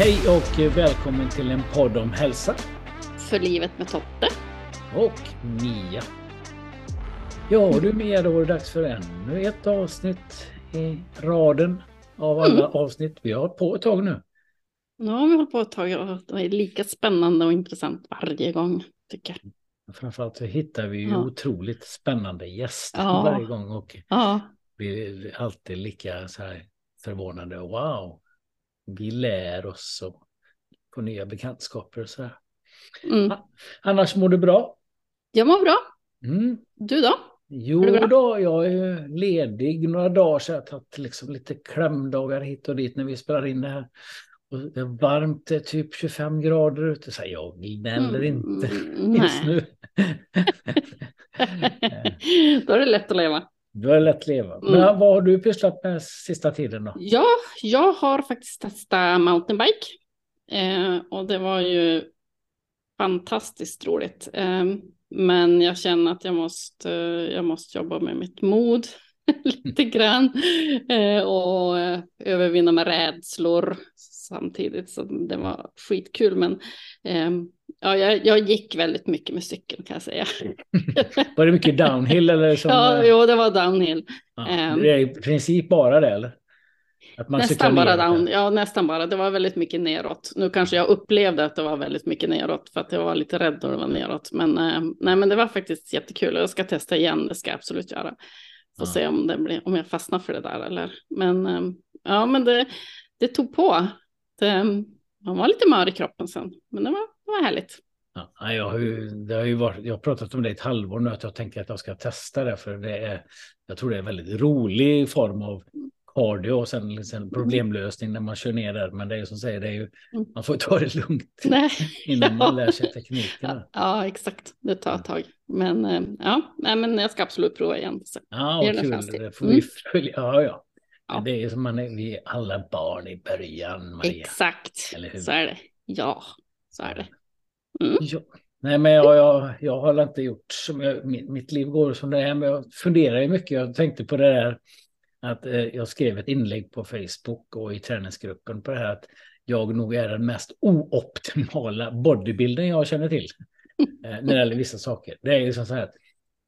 Hej och välkommen till en podd om hälsa. För livet med Totte. Och Mia. Ja du Mia, då är det dags för ännu ett avsnitt i raden av alla mm. avsnitt. Vi har hållit på ett tag nu. Ja, vi har hållit på ett tag och det är lika spännande och intressant varje gång tycker jag. Framförallt så hittar vi ju ja. otroligt spännande gäster ja. varje gång och ja. vi är alltid lika så här förvånade. Wow, vi lär oss och får nya bekantskaper och så här. Mm. Annars mår du bra? Jag mår bra. Mm. Du då? Jo då, jag är ledig några dagar så jag har tagit liksom lite klämdagar hit och dit när vi spelar in det här. Och det är varmt, det är typ 25 grader ute, så jag gnäller mm, inte just nu. då är det lätt att leva. Då är det lätt att leva. Mm. Men vad har du pysslat med sista tiden då? Ja, jag har faktiskt testat mountainbike. Eh, och det var ju fantastiskt roligt. Eh, men jag känner att jag måste, jag måste jobba med mitt mod lite grann. Eh, och eh, övervinna med rädslor samtidigt. Så det var skitkul. Men eh, ja, jag, jag, gick väldigt mycket med cykeln kan jag säga. var det mycket downhill? Eller som, ja, jo, det var downhill. Ja, ehm. det är i princip bara det eller? nästan bara down, ja nästan bara. Det var väldigt mycket neråt. Nu kanske jag upplevde att det var väldigt mycket neråt för att jag var lite rädd när det var neråt. Men eh, nej, men det var faktiskt jättekul och jag ska testa igen. Det ska jag absolut göra. Får ja. se om det blir, om jag fastnar för det där eller. Men eh, ja, men det, det tog på. Det, man var lite mör i kroppen sen, men det var, det var härligt. Ja, jag, har ju, det har ju varit, jag har pratat om det i ett halvår nu, att jag tänker att jag ska testa det, för det är, jag tror det är en väldigt rolig form av cardio och sen liksom problemlösning när man kör ner där. Men det är som säger, det är ju, mm. man får ta det lugnt Nej. innan man lär sig tekniken. Ja, exakt. Det tar ett tag. Men eh, ja, Nej, men jag ska absolut prova igen. Så. Ja, vad kul. Det får vi mm. följa. Ja, ja. ja. Det är som man är, vi är alla barn i början, Maria. Exakt, så är det. Ja, så är det. Mm. Ja. Nej, men jag, jag, jag har inte gjort som jag, mitt, mitt liv går som det är, men jag funderar ju mycket. Jag tänkte på det där att eh, jag skrev ett inlägg på Facebook och i träningsgruppen på det här att jag nog är den mest ooptimala bodybuildern jag känner till. Eh, när det gäller vissa saker. Det är ju så här att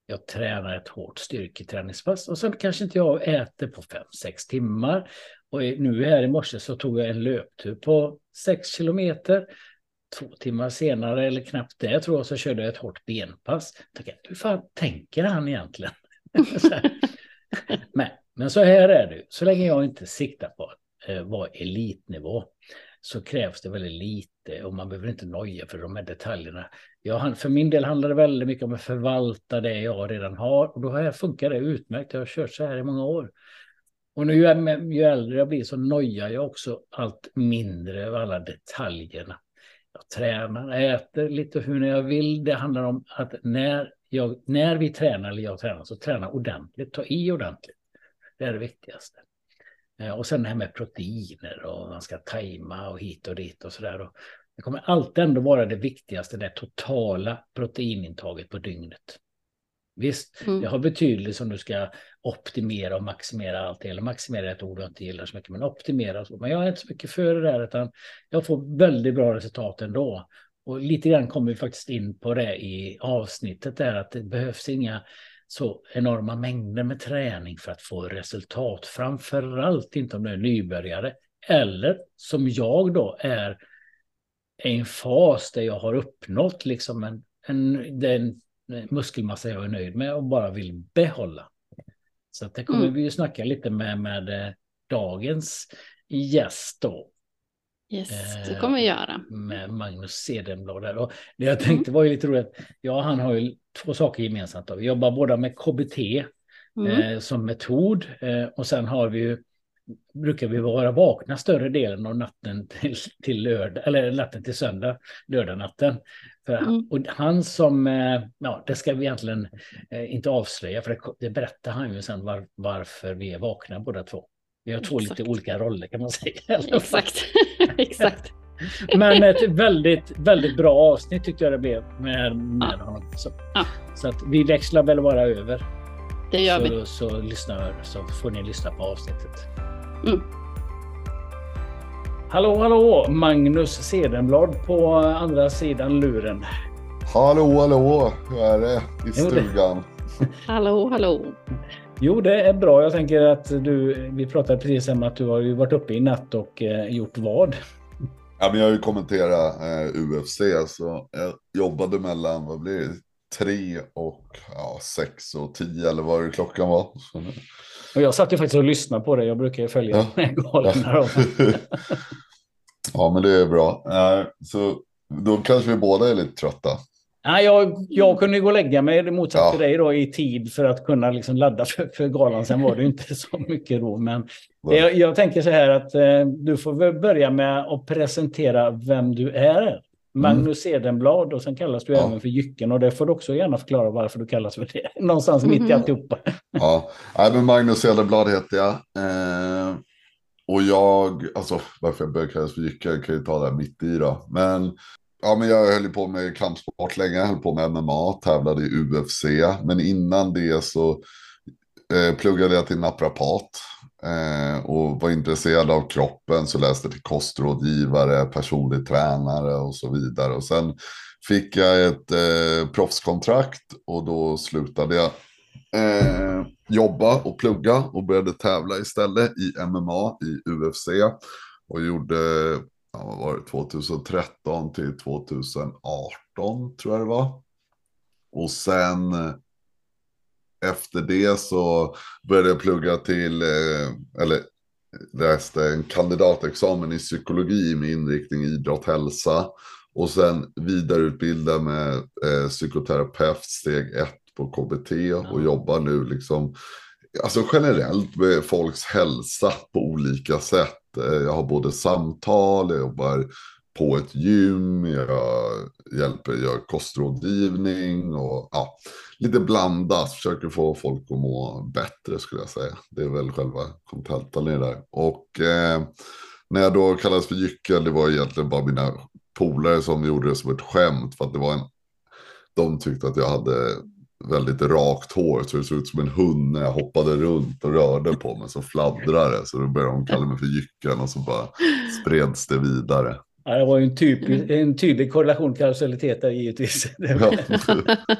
jag tränar ett hårt styrketräningspass och sen kanske inte jag äter på 5-6 timmar. Och nu här i morse så tog jag en löptur på 6 kilometer. Två timmar senare, eller knappt det tror jag, så körde jag ett hårt benpass. Tänkte, hur fan tänker han egentligen? Men men så här är det, så länge jag inte siktar på att eh, vara elitnivå så krävs det väldigt lite och man behöver inte noja för de här detaljerna. Jag, för min del handlar det väldigt mycket om att förvalta det jag redan har och då har jag, funkar det utmärkt. Jag har kört så här i många år. Och nu ju, äldre jag blir så nojar jag också allt mindre av alla detaljerna. Jag tränar, äter lite hur jag vill. Det handlar om att när, jag, när vi tränar, eller jag tränar, så träna ordentligt, ta i ordentligt. Det är det viktigaste. Eh, och sen det här med proteiner och man ska tajma och hit och dit och sådär. Det kommer alltid ändå vara det viktigaste, det totala proteinintaget på dygnet. Visst, mm. det har betydelse om du ska optimera och maximera allt. Eller maximera är ett ord jag inte gillar så mycket, men optimera. Så. Men jag är inte så mycket för det där, utan jag får väldigt bra resultat ändå. Och lite grann kommer vi faktiskt in på det i avsnittet där, att det behövs inga så enorma mängder med träning för att få resultat. Framförallt inte om du är nybörjare. Eller som jag då är i en fas där jag har uppnått liksom en, en, den muskelmassa jag är nöjd med och bara vill behålla. Så det kommer mm. vi ju snacka lite med, med eh, dagens gäst då. Yes, det kommer vi göra. Med Magnus Cedenblad. Där. Och det jag tänkte var ju lite roligt. Ja, han har ju två saker gemensamt. Då. Vi jobbar båda med KBT mm. eh, som metod. Eh, och sen har vi ju, brukar vi vara vakna större delen av natten till, till lördag, eller natten till söndag, lördagnatten. För, mm. Och han som, eh, ja, det ska vi egentligen eh, inte avslöja, för det, det berättar han ju sen var, varför vi är vakna båda två. Vi har två Exakt. lite olika roller kan man säga. Exakt. Exakt. Men ett väldigt, väldigt bra avsnitt tyckte jag det blev med, med ja. honom. Så, ja. så att vi växlar väl bara över. Det gör så, vi. Så, så, lyssna, så får ni lyssna på avsnittet. Mm. Hallå, hallå! Magnus Sedenblad på andra sidan luren. Hallå, hallå! Hur är det i stugan? hallå, hallå! Jo, det är bra. Jag tänker att du, vi pratade precis om att du har ju varit uppe i natt och eh, gjort vad? Ja, men jag har ju kommenterat eh, UFC, så jag jobbade mellan, vad blir det, tre och ja, sex och tio eller vad det klockan var. Och jag satt ju faktiskt och lyssnade på det. Jag brukar ju följa ja. de här galorna. ja, men det är bra. Så då kanske vi båda är lite trötta. Nej, jag, jag kunde gå och lägga mig i motsats ja. till dig då i tid för att kunna liksom ladda för, för galan. Sen var det inte så mycket då. Men jag, jag, tänker så här att eh, du får börja med att presentera vem du är. Magnus mm. Edenblad och sen kallas du ja. även för Jycken och det får du också gärna förklara varför du kallas för det. Någonstans mm. mitt i alltihopa. ja, Nej, men Magnus Edenblad heter jag. Eh, och jag, alltså varför jag började kallas för Jycken kan jag ta det mitt i då. Men, ja, men jag höll på med kampsport länge, jag höll på med MMA, tävlade i UFC. Men innan det så eh, pluggade jag till naprapat. Eh, och var intresserad av kroppen så läste till kostrådgivare, personlig tränare och så vidare. Och sen fick jag ett eh, proffskontrakt och då slutade jag eh, jobba och plugga och började tävla istället i MMA i UFC. Och gjorde, ja, vad var det, 2013 till 2018 tror jag det var. Och sen efter det så började jag plugga till, eh, eller läste en kandidatexamen i psykologi med inriktning idrott hälsa. Och sen vidareutbilda med eh, psykoterapeut steg ett på KBT och jobbar nu liksom, alltså generellt med folks hälsa på olika sätt. Eh, jag har både samtal, jag jobbar på ett gym, jag hjälper, gör kostrådgivning och ja, lite blandat. Försöker få folk att må bättre skulle jag säga. Det är väl själva kontentan i det där. Och eh, när jag då kallades för Jyckel, det var egentligen bara mina polare som gjorde det som ett skämt. För att det var en, de tyckte att jag hade väldigt rakt hår så det såg ut som en hund när jag hoppade runt och rörde på mig så fladdrade det. Så då började de kalla mig för Jycken och så bara spreds det vidare. Ja, det var ju en, typ, en tydlig korrelation kausalitet där givetvis. Ja.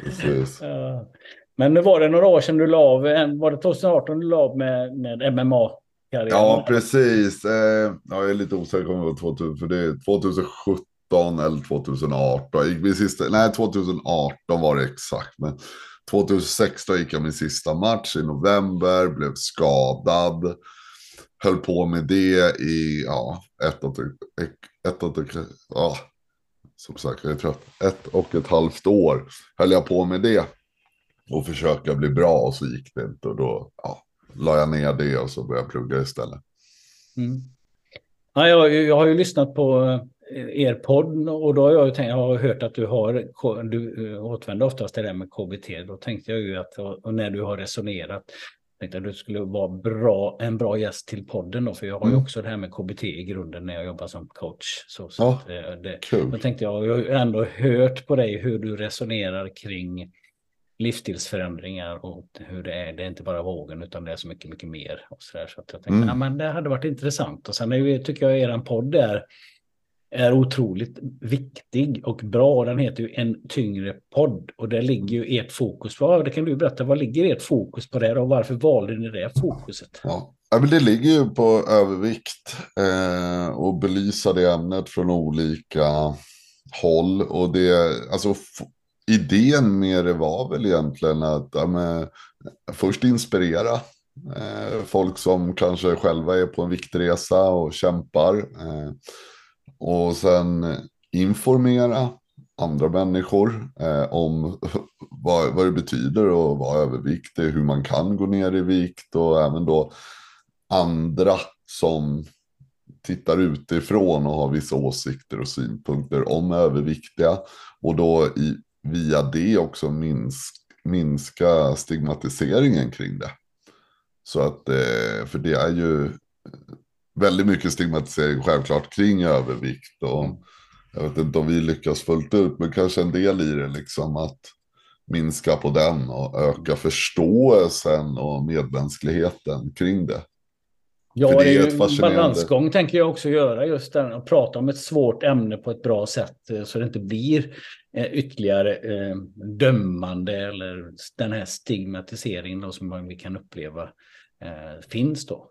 Precis. Ja. Men nu var det några år sedan du la av, var det 2018 du la av med, med MMA? Karriären? Ja, precis. Eh, jag är lite osäker om det var 2000, för det är 2017 eller 2018. Gick min sista, nej, 2018 var det exakt. Men 2016 gick jag min sista match i november, blev skadad. Höll på med det i ja, ett och ett, ett, ett, ja, som sagt, jag är trött. Ett och ett halvt år höll jag på med det. Och försöka bli bra och så gick det inte. Och då ja, la jag ner det och så började jag plugga istället. Mm. Ja, jag, jag har ju lyssnat på eh, er podd och då har jag, tänkt, jag har hört att du har, du eh, återvänder oftast till det där med KBT. Då tänkte jag ju att, och när du har resonerat, tänkte att du skulle vara bra, en bra gäst till podden då, för jag har ju mm. också det här med KBT i grunden när jag jobbar som coach. Så, så ja, det, det, cool. Då tänkte jag, jag har ändå hört på dig hur du resonerar kring livsstilsförändringar och hur det är. Det är inte bara vågen utan det är så mycket, mycket mer. Och så, där, så att jag tänkte, mm. men det hade varit intressant. Och sen är, tycker jag er podd är är otroligt viktig och bra. Den heter ju En tyngre podd och där ligger ju ert fokus på. Det kan du berätta, vad ligger ert fokus på det och varför valde ni det fokuset? Ja, men det ligger ju på övervikt eh, och belysa det ämnet från olika håll. Och det, alltså idén med det var väl egentligen att ja, men, först inspirera eh, folk som kanske själva är på en viktresa och kämpar. Eh, och sen informera andra människor eh, om vad, vad det betyder att vara överviktig, hur man kan gå ner i vikt och även då andra som tittar utifrån och har vissa åsikter och synpunkter om överviktiga. Och då i, via det också minsk, minska stigmatiseringen kring det. Så att, eh, för det är ju väldigt mycket stigmatisering självklart kring övervikt. Och jag vet inte om vi lyckas fullt ut, men kanske en del i det liksom att minska på den och öka förståelsen och medmänskligheten kring det. Ja, det är, det är ju en balansgång tänker jag också göra just den och prata om ett svårt ämne på ett bra sätt eh, så det inte blir eh, ytterligare eh, dömande eller den här stigmatiseringen då som vi kan uppleva finns då.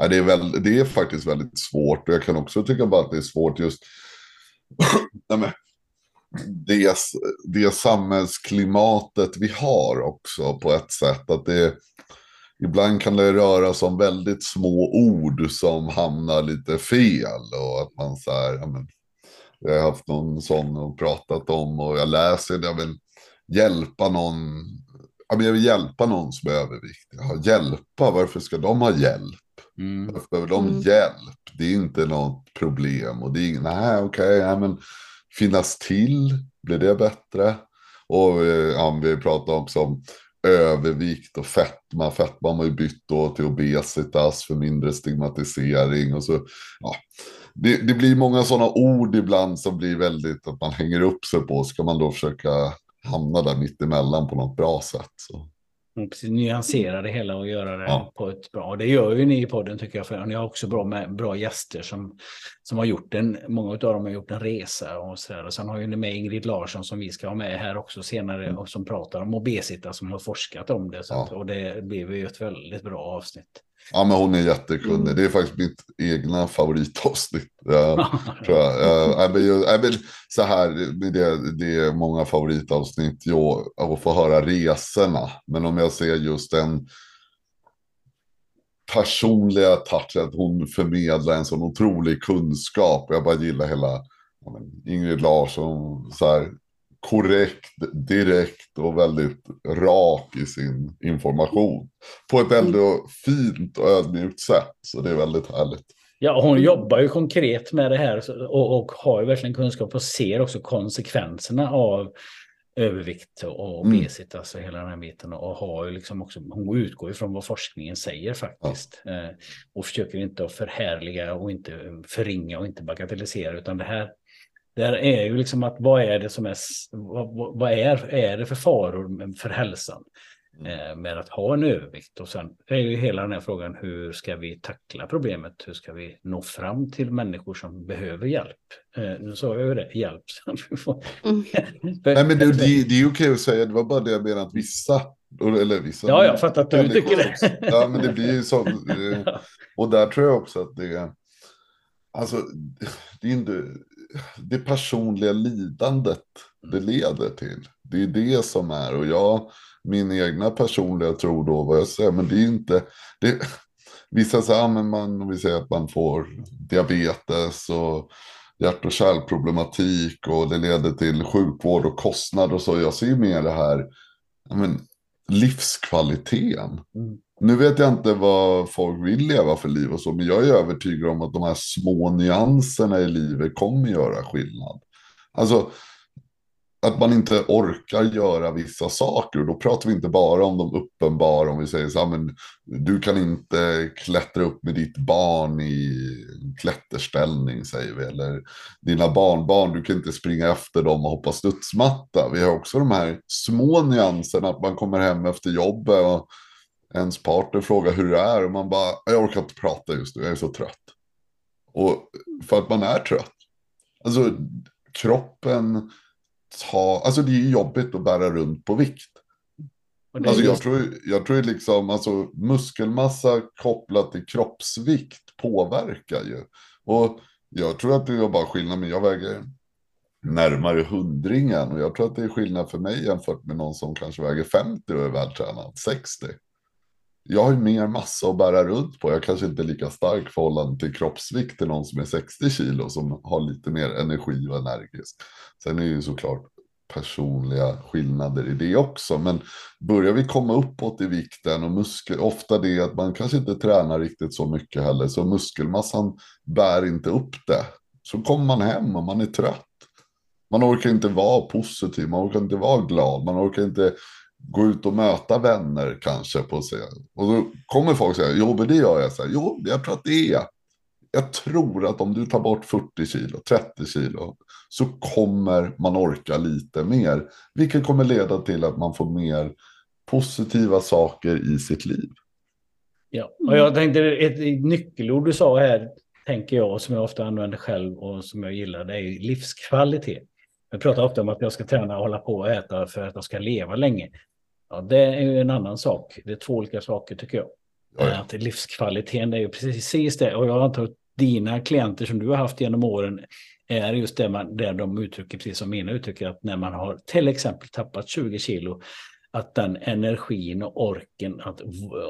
Ja, det, är väl, det är faktiskt väldigt svårt och jag kan också tycka bara att det är svårt just det, det samhällsklimatet vi har också på ett sätt. Att det ibland kan det röra sig om väldigt små ord som hamnar lite fel. Och att man så här, ja, men, jag har haft någon sån och pratat om och jag läser, jag vill hjälpa någon. Ja, men jag vill hjälpa någon som är överviktig. Ja, hjälpa, varför ska de ha hjälp? Mm. Varför behöver de mm. hjälp? Det är inte något problem. Och det är, nej okej, okay, men finnas till, blir det bättre? Och eh, ja, vi pratar också om övervikt och fetma. Fetma har man ju bytt då till obesitas för mindre stigmatisering. Och så, ja, det, det blir många sådana ord ibland som blir väldigt att man hänger upp sig på. Ska man då försöka hamna där mittemellan på något bra sätt. Så. Precis, nyansera det hela och göra det ja. på ett bra. Och det gör ju ni i podden tycker jag. För ni har också bra, med, bra gäster som, som har gjort en, många av dem har gjort en resa och så där. Och sen har ju ni med Ingrid Larsson som vi ska ha med här också senare mm. och som pratar om obesitas som har forskat om det. Så ja. att, och det blev ju ett väldigt bra avsnitt. Ja, men hon är jättekunnig. Mm. Det är faktiskt mitt egna favoritavsnitt. Tror jag. Så här, det, det är många favoritavsnitt jo, att få höra resorna. Men om jag ser just den personliga touchen, att hon förmedlar en sån otrolig kunskap. Jag bara gillar hela Ingrid Larsson, så här, korrekt, direkt och väldigt rak i sin information. På ett väldigt mm. fint och ödmjukt sätt. Så det är väldigt härligt. Ja, hon jobbar ju konkret med det här och, och har ju verkligen kunskap och ser också konsekvenserna av övervikt och obesitas, mm. alltså hela den här biten. Och har ju liksom också, hon utgår ifrån vad forskningen säger faktiskt. Ja. Eh, och försöker inte att förhärliga och inte förringa och inte bagatellisera, utan det här där är ju liksom att vad är det som är, vad, vad är, är det för faror för hälsan mm. eh, med att ha en övervikt? Och sen är ju hela den här frågan, hur ska vi tackla problemet? Hur ska vi nå fram till människor som behöver hjälp? Eh, nu sa jag ju det, hjälp. mm. Nej, men det, det, det är okej att säga, det var bara det jag menade att vissa eller vissa. Ja, jag fattar att du tycker det. Ja, men det blir ju så. Eh, och där tror jag också att det är. Alltså, det är inte det personliga lidandet det mm. leder till. Det är det som är, och jag, min egna personliga tro då, vad jag säger, men det är inte, det, vissa säger, men man, vi säger att man får diabetes och hjärt och kärlproblematik och det leder till sjukvård och kostnader och så. Jag ser mer det här, men, livskvaliteten. Mm. Nu vet jag inte vad folk vill leva för liv och så, men jag är övertygad om att de här små nyanserna i livet kommer göra skillnad. Alltså, att man inte orkar göra vissa saker. Och då pratar vi inte bara om de uppenbara, om vi säger så här, men du kan inte klättra upp med ditt barn i klätterställning, säger vi. Eller dina barnbarn, du kan inte springa efter dem och hoppa studsmatta. Vi har också de här små nyanserna, att man kommer hem efter jobbet och ens partner frågar hur det är och man bara, jag orkar inte prata just nu, jag är så trött. Och för att man är trött. Alltså kroppen tar, alltså det är jobbigt att bära runt på vikt. Alltså jag tror, jag tror liksom, alltså muskelmassa kopplat till kroppsvikt påverkar ju. Och jag tror att det är bara skillnad, men jag väger närmare hundringen och jag tror att det är skillnad för mig jämfört med någon som kanske väger 50 och är vältränad, 60 jag har ju mer massa att bära runt på. Jag kanske inte är lika stark förhållande till kroppsvikt till någon som är 60 kilo som har lite mer energi och energisk. Sen är det ju såklart personliga skillnader i det också. Men börjar vi komma uppåt i vikten och muskel, ofta det att man kanske inte tränar riktigt så mycket heller. Så muskelmassan bär inte upp det. Så kommer man hem och man är trött. Man orkar inte vara positiv, man orkar inte vara glad, man orkar inte gå ut och möta vänner kanske på scen. Och då kommer folk säga, jo men det gör jag. Så här, jo, jag tror att det är. Jag tror att om du tar bort 40 kilo, 30 kilo, så kommer man orka lite mer. Vilket kommer leda till att man får mer positiva saker i sitt liv. Ja, och jag tänkte ett nyckelord du sa här, tänker jag, som jag ofta använder själv och som jag gillar, det är livskvalitet. Jag pratar ofta om att jag ska träna och hålla på och äta för att jag ska leva länge. Ja, det är ju en annan sak. Det är två olika saker tycker jag. Ja, ja. Att livskvaliteten är ju precis det. Och jag antar att dina klienter som du har haft genom åren är just det man, där de uttrycker, precis som mina uttrycker, att när man har till exempel tappat 20 kilo, att den energin och orken att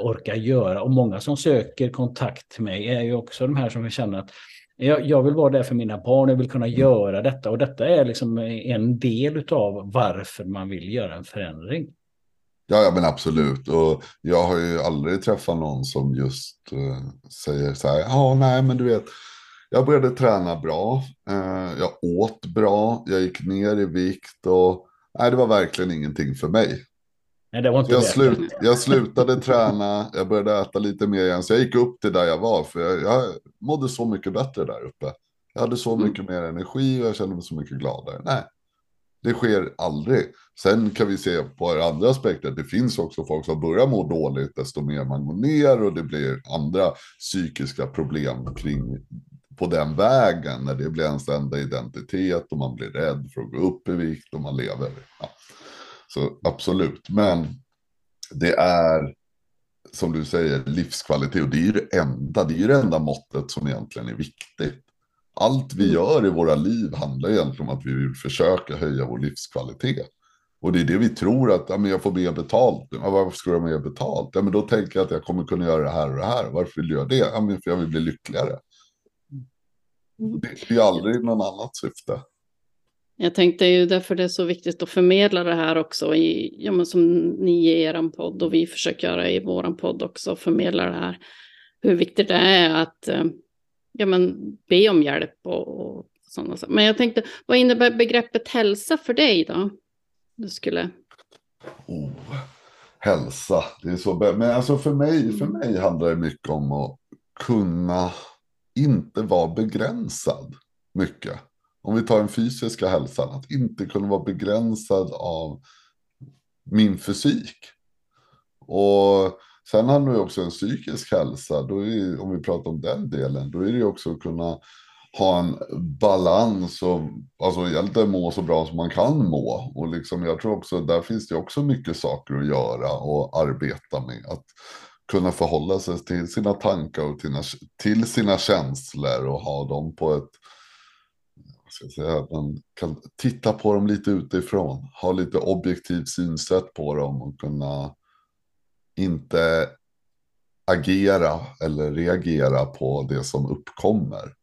orka göra. Och många som söker kontakt till mig är ju också de här som känner att jag, jag vill vara där för mina barn, jag vill kunna mm. göra detta. Och detta är liksom en del av varför man vill göra en förändring. Ja, ja, men absolut. Och jag har ju aldrig träffat någon som just uh, säger så här, ja, nej, men du vet, jag började träna bra, uh, jag åt bra, jag gick ner i vikt och nej, det var verkligen ingenting för mig. Nej, det var inte jag, slut, jag slutade träna, jag började äta lite mer igen, så jag gick upp till där jag var, för jag, jag mådde så mycket bättre där uppe. Jag hade så mm. mycket mer energi och jag kände mig så mycket gladare. Nej, det sker aldrig. Sen kan vi se på andra aspekter. Det finns också folk som börjar må dåligt desto mer man går ner och det blir andra psykiska problem kring på den vägen när det blir ens enda identitet och man blir rädd för att gå upp i vikt och man lever. Ja. Så absolut, men det är som du säger livskvalitet och det är ju det enda, det är ju det enda måttet som egentligen är viktigt. Allt vi gör i våra liv handlar egentligen om att vi vill försöka höja vår livskvalitet. Och det är det vi tror att ja, men jag får mer betalt. Ja, varför ska jag ha mer betalt? Ja, men då tänker jag att jag kommer kunna göra det här och det här. Varför vill jag det? Ja, men för jag vill bli lyckligare. Mm. Det, det är aldrig någon annat syfte. Jag tänkte ju därför det är så viktigt att förmedla det här också i, ja, men som ni i er podd och vi försöker göra i vår podd också, förmedla det här. Hur viktigt det är att eh, ja, men, be om hjälp och, och sådana saker. Men jag tänkte, vad innebär begreppet hälsa för dig då? Du skulle... Oh, hälsa, det är så. Men alltså för mig, för mig handlar det mycket om att kunna inte vara begränsad mycket om vi tar den fysiska hälsan, att inte kunna vara begränsad av min fysik. Och sen handlar det också om psykisk hälsa, då är, om vi pratar om den delen, då är det också att kunna ha en balans och alltså egentligen må så bra som man kan må. Och liksom, jag tror också där finns det också mycket saker att göra och arbeta med. Att kunna förhålla sig till sina tankar och till, till sina känslor och ha dem på ett ska säga, att man kan titta på dem lite utifrån, ha lite objektivt synsätt på dem och kunna inte agera eller reagera på det som uppkommer.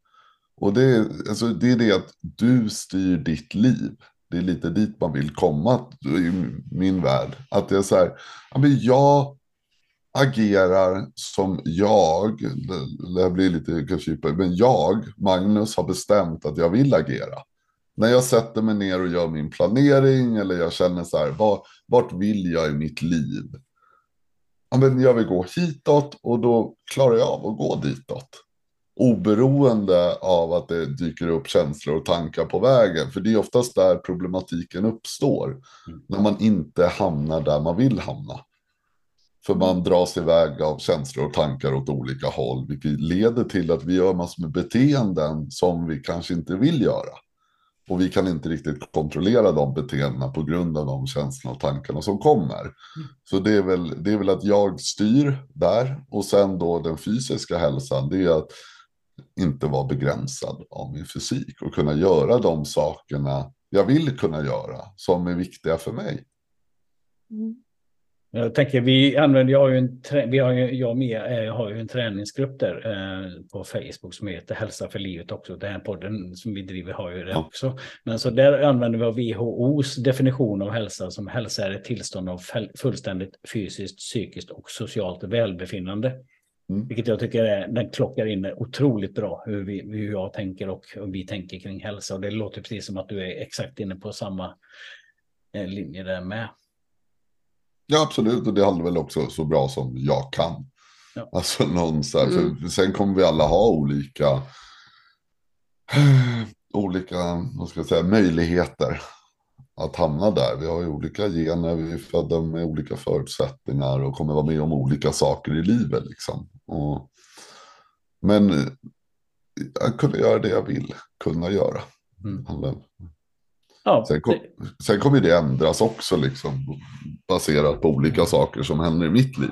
Och det är, alltså, det är det att du styr ditt liv. Det är lite dit man vill komma i min värld. Att det är så här, jag agerar som jag, det blir lite kanske men jag, Magnus, har bestämt att jag vill agera. När jag sätter mig ner och gör min planering eller jag känner så här, var, vart vill jag i mitt liv? Ja, men jag vill gå hitåt och då klarar jag av att gå ditåt. Oberoende av att det dyker upp känslor och tankar på vägen. För det är oftast där problematiken uppstår. Mm. När man inte hamnar där man vill hamna. För man dras iväg av känslor och tankar åt olika håll, vilket leder till att vi gör massor med beteenden som vi kanske inte vill göra. Och vi kan inte riktigt kontrollera de beteendena på grund av de känslorna och tankarna som kommer. Mm. Så det är, väl, det är väl att jag styr där. Och sen då den fysiska hälsan, det är att inte vara begränsad av min fysik och kunna göra de sakerna jag vill kunna göra som är viktiga för mig. Mm. Jag tänker, vi använder, jag har ju en, vi har ju, jag med, eh, har ju en träningsgrupp där eh, på Facebook som heter Hälsa för livet också. Den här podden som vi driver har ju det ja. också. Men så där använder vi WHOs definition av hälsa som hälsa är ett tillstånd av fullständigt fysiskt, psykiskt och socialt välbefinnande. Mm. Vilket jag tycker är, den klockar in otroligt bra hur, vi, hur jag tänker och hur vi tänker kring hälsa. Och det låter precis som att du är exakt inne på samma eh, linje där med. Ja, absolut. Och det handlar väl också så bra som jag kan. Ja. Alltså någon så här, mm. för sen kommer vi alla ha olika, olika vad ska jag säga, möjligheter att hamna där. Vi har ju olika gener, vi är födda med olika förutsättningar och kommer vara med om olika saker i livet. Liksom. Och, men jag kunde göra det jag vill kunna göra. Mm. Ja, sen, kom, sen kommer det ändras också, liksom, baserat på olika saker som händer i mitt liv.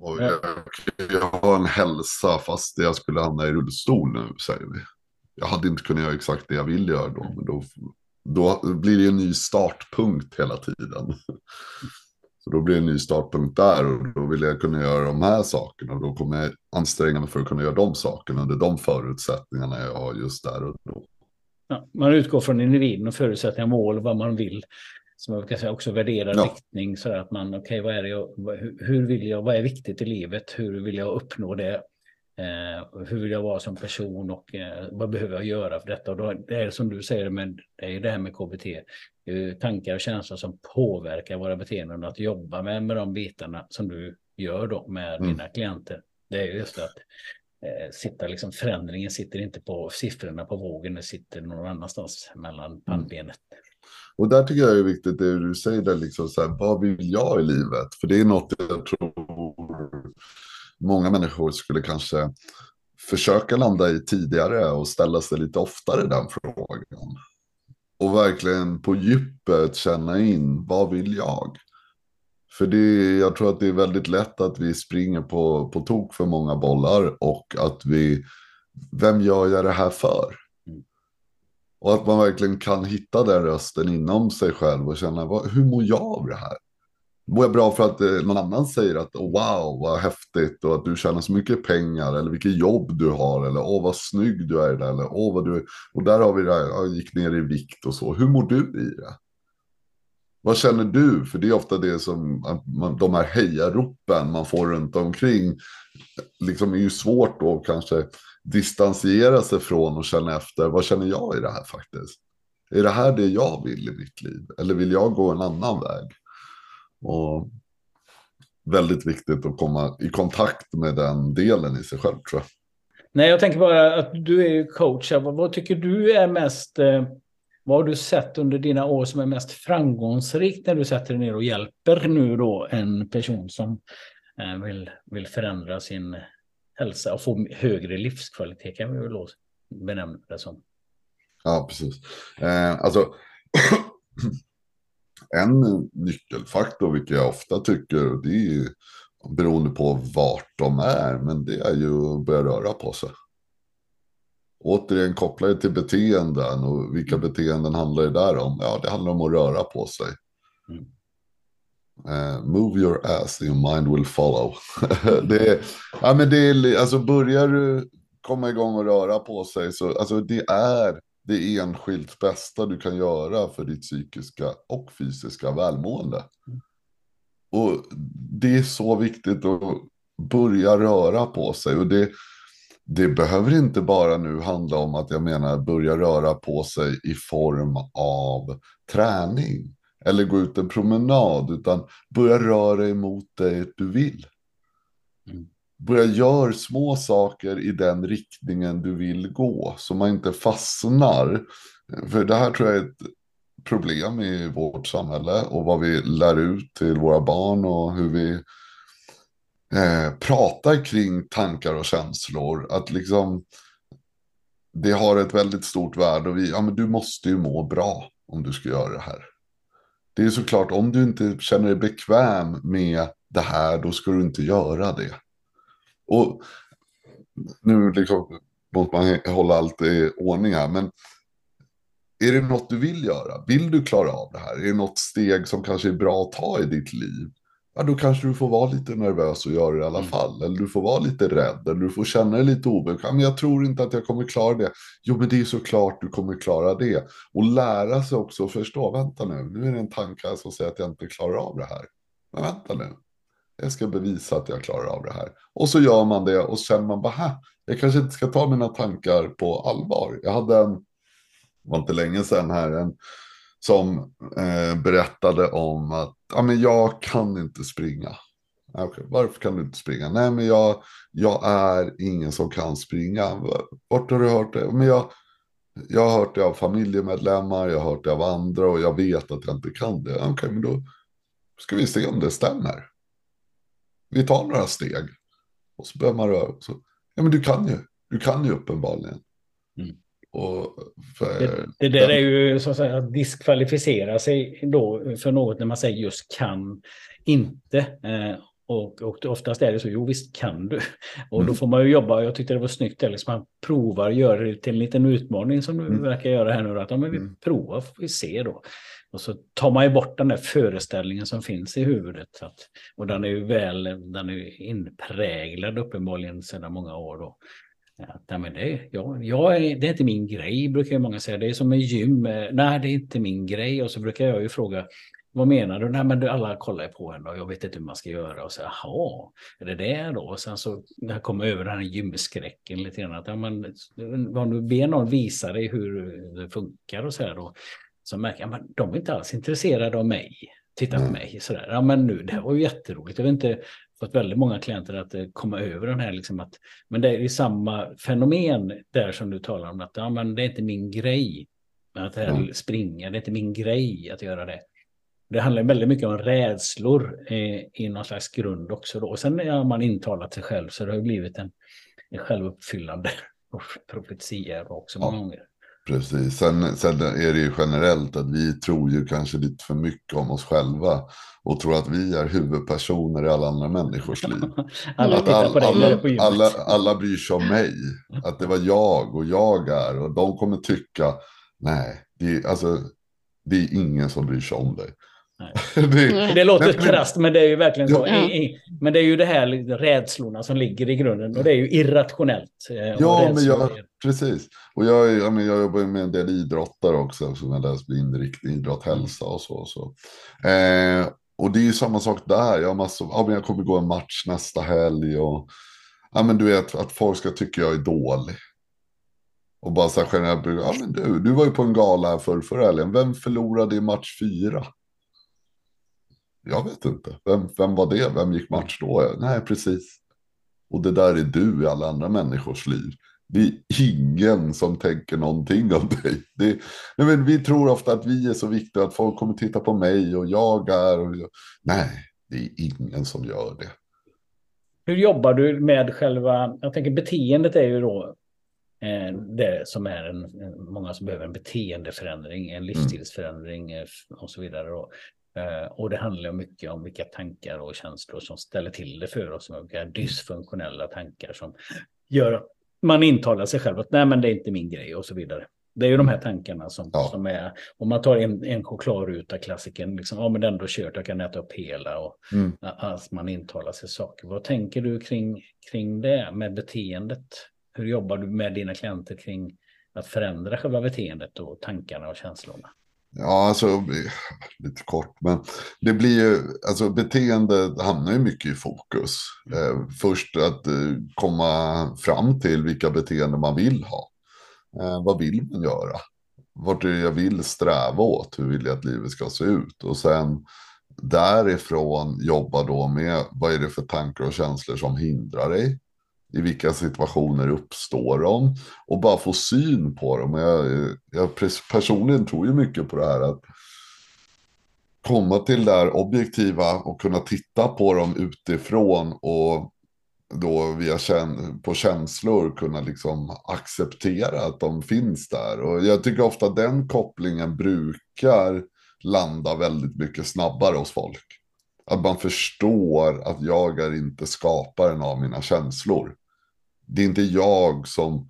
Och jag, jag har en hälsa fast jag skulle hamna i rullstol nu, säger vi. Jag hade inte kunnat göra exakt det jag vill göra då, men då, då blir det en ny startpunkt hela tiden. Så då blir det en ny startpunkt där och då vill jag kunna göra de här sakerna. Och då kommer jag anstränga mig för att kunna göra de sakerna under de förutsättningarna jag har just där och då. Ja, man utgår från individen och förutsättningar, mål, vad man vill. Som jag brukar säga också värdera ja. riktning så att man, okej, okay, vad är det jag, hur vill jag, vad är viktigt i livet, hur vill jag uppnå det? Eh, hur vill jag vara som person och eh, vad behöver jag göra för detta? Och då, det är som du säger, men det är det här med KBT. tankar och känslor som påverkar våra beteenden. Att jobba med, med de bitarna som du gör då med mm. dina klienter. Det är just att eh, sitta liksom, förändringen sitter inte på siffrorna på vågen, det sitter någon annanstans mellan mm. pannbenet. Mm. Och där tycker jag är viktigt det du säger, där liksom så här, vad vill jag i livet? För det är något jag tror många människor skulle kanske försöka landa i tidigare och ställa sig lite oftare den frågan. Och verkligen på djupet känna in, vad vill jag? För det, jag tror att det är väldigt lätt att vi springer på, på tok för många bollar och att vi, vem gör jag det här för? Mm. Och att man verkligen kan hitta den rösten inom sig själv och känna, vad, hur mår jag av det här? Mår jag bra för att eh, någon annan säger att oh, wow, vad häftigt och att du tjänar så mycket pengar eller vilket jobb du har eller åh, vad snygg du är där eller åh, vad du är. Och där har vi det här, jag gick ner i vikt och så. Hur mår du i det? Vad känner du? För det är ofta det som man, de här hejaropen man får runt omkring. Liksom är ju svårt då kanske distansera sig från och känna efter. Vad känner jag i det här faktiskt? Är det här det jag vill i mitt liv? Eller vill jag gå en annan väg? Och väldigt viktigt att komma i kontakt med den delen i sig själv tror jag. Nej, jag tänker bara att du är coach. Vad, vad tycker du är mest... Eh, vad har du sett under dina år som är mest framgångsrikt när du sätter dig ner och hjälper nu då en person som eh, vill, vill förändra sin hälsa och få högre livskvalitet kan vi väl benämna det som. Ja, precis. Eh, alltså, en nyckelfaktor, vilket jag ofta tycker, det är ju beroende på vart de är, men det är ju att börja röra på sig. Återigen kopplar det till beteenden och vilka beteenden handlar det där om? Ja, det handlar om att röra på sig. Mm. Uh, move your ass, your mind will follow. det är, ja, men det är, alltså börjar du komma igång och röra på sig så, alltså det är det enskilt bästa du kan göra för ditt psykiska och fysiska välmående. Mm. Och det är så viktigt att börja röra på sig. Och det, det behöver inte bara nu handla om att jag menar börja röra på sig i form av träning. Eller gå ut en promenad. Utan börja röra dig mot det du vill. Mm börja göra små saker i den riktningen du vill gå. Så man inte fastnar. För det här tror jag är ett problem i vårt samhälle. Och vad vi lär ut till våra barn och hur vi eh, pratar kring tankar och känslor. Att liksom det har ett väldigt stort värde. Och vi, ja men du måste ju må bra om du ska göra det här. Det är såklart, om du inte känner dig bekväm med det här, då ska du inte göra det. Och nu liksom måste man hålla allt i ordning här. Men är det något du vill göra? Vill du klara av det här? Är det något steg som kanske är bra att ta i ditt liv? Ja, då kanske du får vara lite nervös och göra det i alla mm. fall. Eller du får vara lite rädd. Eller du får känna dig lite obekväm. Men jag tror inte att jag kommer klara det. Jo, men det är såklart du kommer klara det. Och lära sig också att förstå. Vänta nu, nu är det en tanke som säger att jag inte klarar av det här. Men vänta nu. Jag ska bevisa att jag klarar av det här. Och så gör man det och sen man bara, jag kanske inte ska ta mina tankar på allvar. Jag hade en, det var inte länge sedan här, en som eh, berättade om att ja, men jag kan inte springa. Okay, varför kan du inte springa? Nej, men jag, jag är ingen som kan springa. Vart har du hört det? Men jag, Jag har hört det av familjemedlemmar, jag har hört det av andra och jag vet att jag inte kan det. Okej, okay, men då ska vi se om det stämmer. Vi tar några steg. Och så börjar man röra så. Ja, men du kan ju. Du kan ju uppenbarligen. Mm. För, det, det där är ju så att säga att diskvalificera sig då för något när man säger just kan inte. Eh, och, och oftast är det så, jo visst kan du. Och mm. då får man ju jobba, jag tyckte det var snyggt, eller liksom man provar, gör det till en liten utmaning som du mm. verkar göra här nu. Att ja, men vi mm. provar, får vi se då. Och så tar man ju bort den där föreställningen som finns i huvudet. Att, och den är ju väl, den är inpräglad uppenbarligen sedan många år då. Nej, men det, ja, jag är, det är inte min grej, brukar många säga. Det är som en gym. Nej, det är inte min grej. Och så brukar jag ju fråga, vad menar du? Nej, men alla kollar på en och jag vet inte hur man ska göra. Och så, jaha, är det det då? Och sen så när jag kommer över den här gymskräcken lite grann. Att, ja, men, om du ber någon visa dig hur det funkar och så här då. Så märker jag att de är inte alls intresserade av mig. Titta på mig sådär. Ja, men nu, det här var ju jätteroligt. Jag vet inte, fått väldigt många klienter att eh, komma över den här. Liksom att, men det är samma fenomen där som du talar om. Att ja, men det är inte min grej. Att här mm. springa, det är inte min grej att göra det. Det handlar väldigt mycket om rädslor eh, i någon slags grund också. Då. Och sen har man intalat sig själv så det har blivit en, en självuppfyllande profetia också många ja, gånger. Precis, sen, sen är det ju generellt att vi tror ju kanske lite för mycket om oss själva och tror att vi är huvudpersoner i alla andra människors liv. alla, att all, alla, alla, alla bryr sig om mig, att det var jag och jag är och de kommer tycka, nej, det, alltså, det är ingen som bryr sig om dig. det, det, låter krasst, men det är ju verkligen så. Ja. I, i, men det är ju det här rädslorna som ligger i grunden och det är ju irrationellt. Eh, ja, men jag, precis. Och jag, jag, men jag jobbar med en del idrottare också, som jag läst inriktning, idrott, hälsa och så. Och, så. Eh, och det är ju samma sak där. Jag, massor, ja, men jag kommer gå en match nästa helg och ja, men du vet att folk ska tycka jag är dålig. Och bara så här generellt, ja men du, du var ju på en gala här för förra helgen. Vem förlorade i match fyra? Jag vet inte. Vem, vem var det? Vem gick match då? Nej, precis. Och det där är du i alla andra människors liv. Det är ingen som tänker någonting om dig. Det, nej, men vi tror ofta att vi är så viktiga att folk kommer titta på mig och jag är. Och jag, nej, det är ingen som gör det. Hur jobbar du med själva, jag tänker beteendet är ju då eh, det som är en, många som behöver en beteendeförändring, en livsstilsförändring eh, och så vidare. Då. Eh, och det handlar mycket om vilka tankar och känslor som ställer till det för oss. Vilka dysfunktionella tankar som gör att man intalar sig själv att nej, men det är inte min grej och så vidare. Det är ju de här tankarna som, ja. som är, om man tar en, en chokladruta, klassiken, liksom, ja men den då kört, jag kan äta upp hela och mm. att man intalar sig saker. Vad tänker du kring, kring det med beteendet? Hur jobbar du med dina klienter kring att förändra själva beteendet och tankarna och känslorna? Ja, alltså lite kort, men det blir ju, alltså beteende hamnar ju mycket i fokus. Eh, först att eh, komma fram till vilka beteenden man vill ha. Eh, vad vill man göra? Vart är det jag vill sträva åt? Hur vill jag att livet ska se ut? Och sen därifrån jobba då med vad är det för tankar och känslor som hindrar dig? I vilka situationer uppstår de och bara få syn på dem. Jag, jag personligen tror ju mycket på det här att komma till det här objektiva och kunna titta på dem utifrån och då via kän på känslor kunna liksom acceptera att de finns där. Och jag tycker ofta den kopplingen brukar landa väldigt mycket snabbare hos folk. Att man förstår att jag är inte skaparen av mina känslor. Det är inte jag som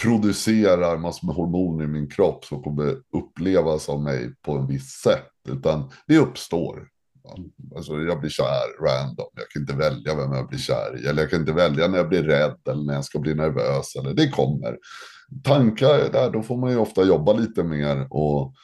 producerar massor med hormoner i min kropp som kommer upplevas av mig på en viss sätt. Utan det uppstår. Alltså jag blir kär random. Jag kan inte välja vem jag blir kär i. Eller jag kan inte välja när jag blir rädd eller när jag ska bli nervös. Eller det kommer. Tankar där, då får man ju ofta jobba lite mer. Och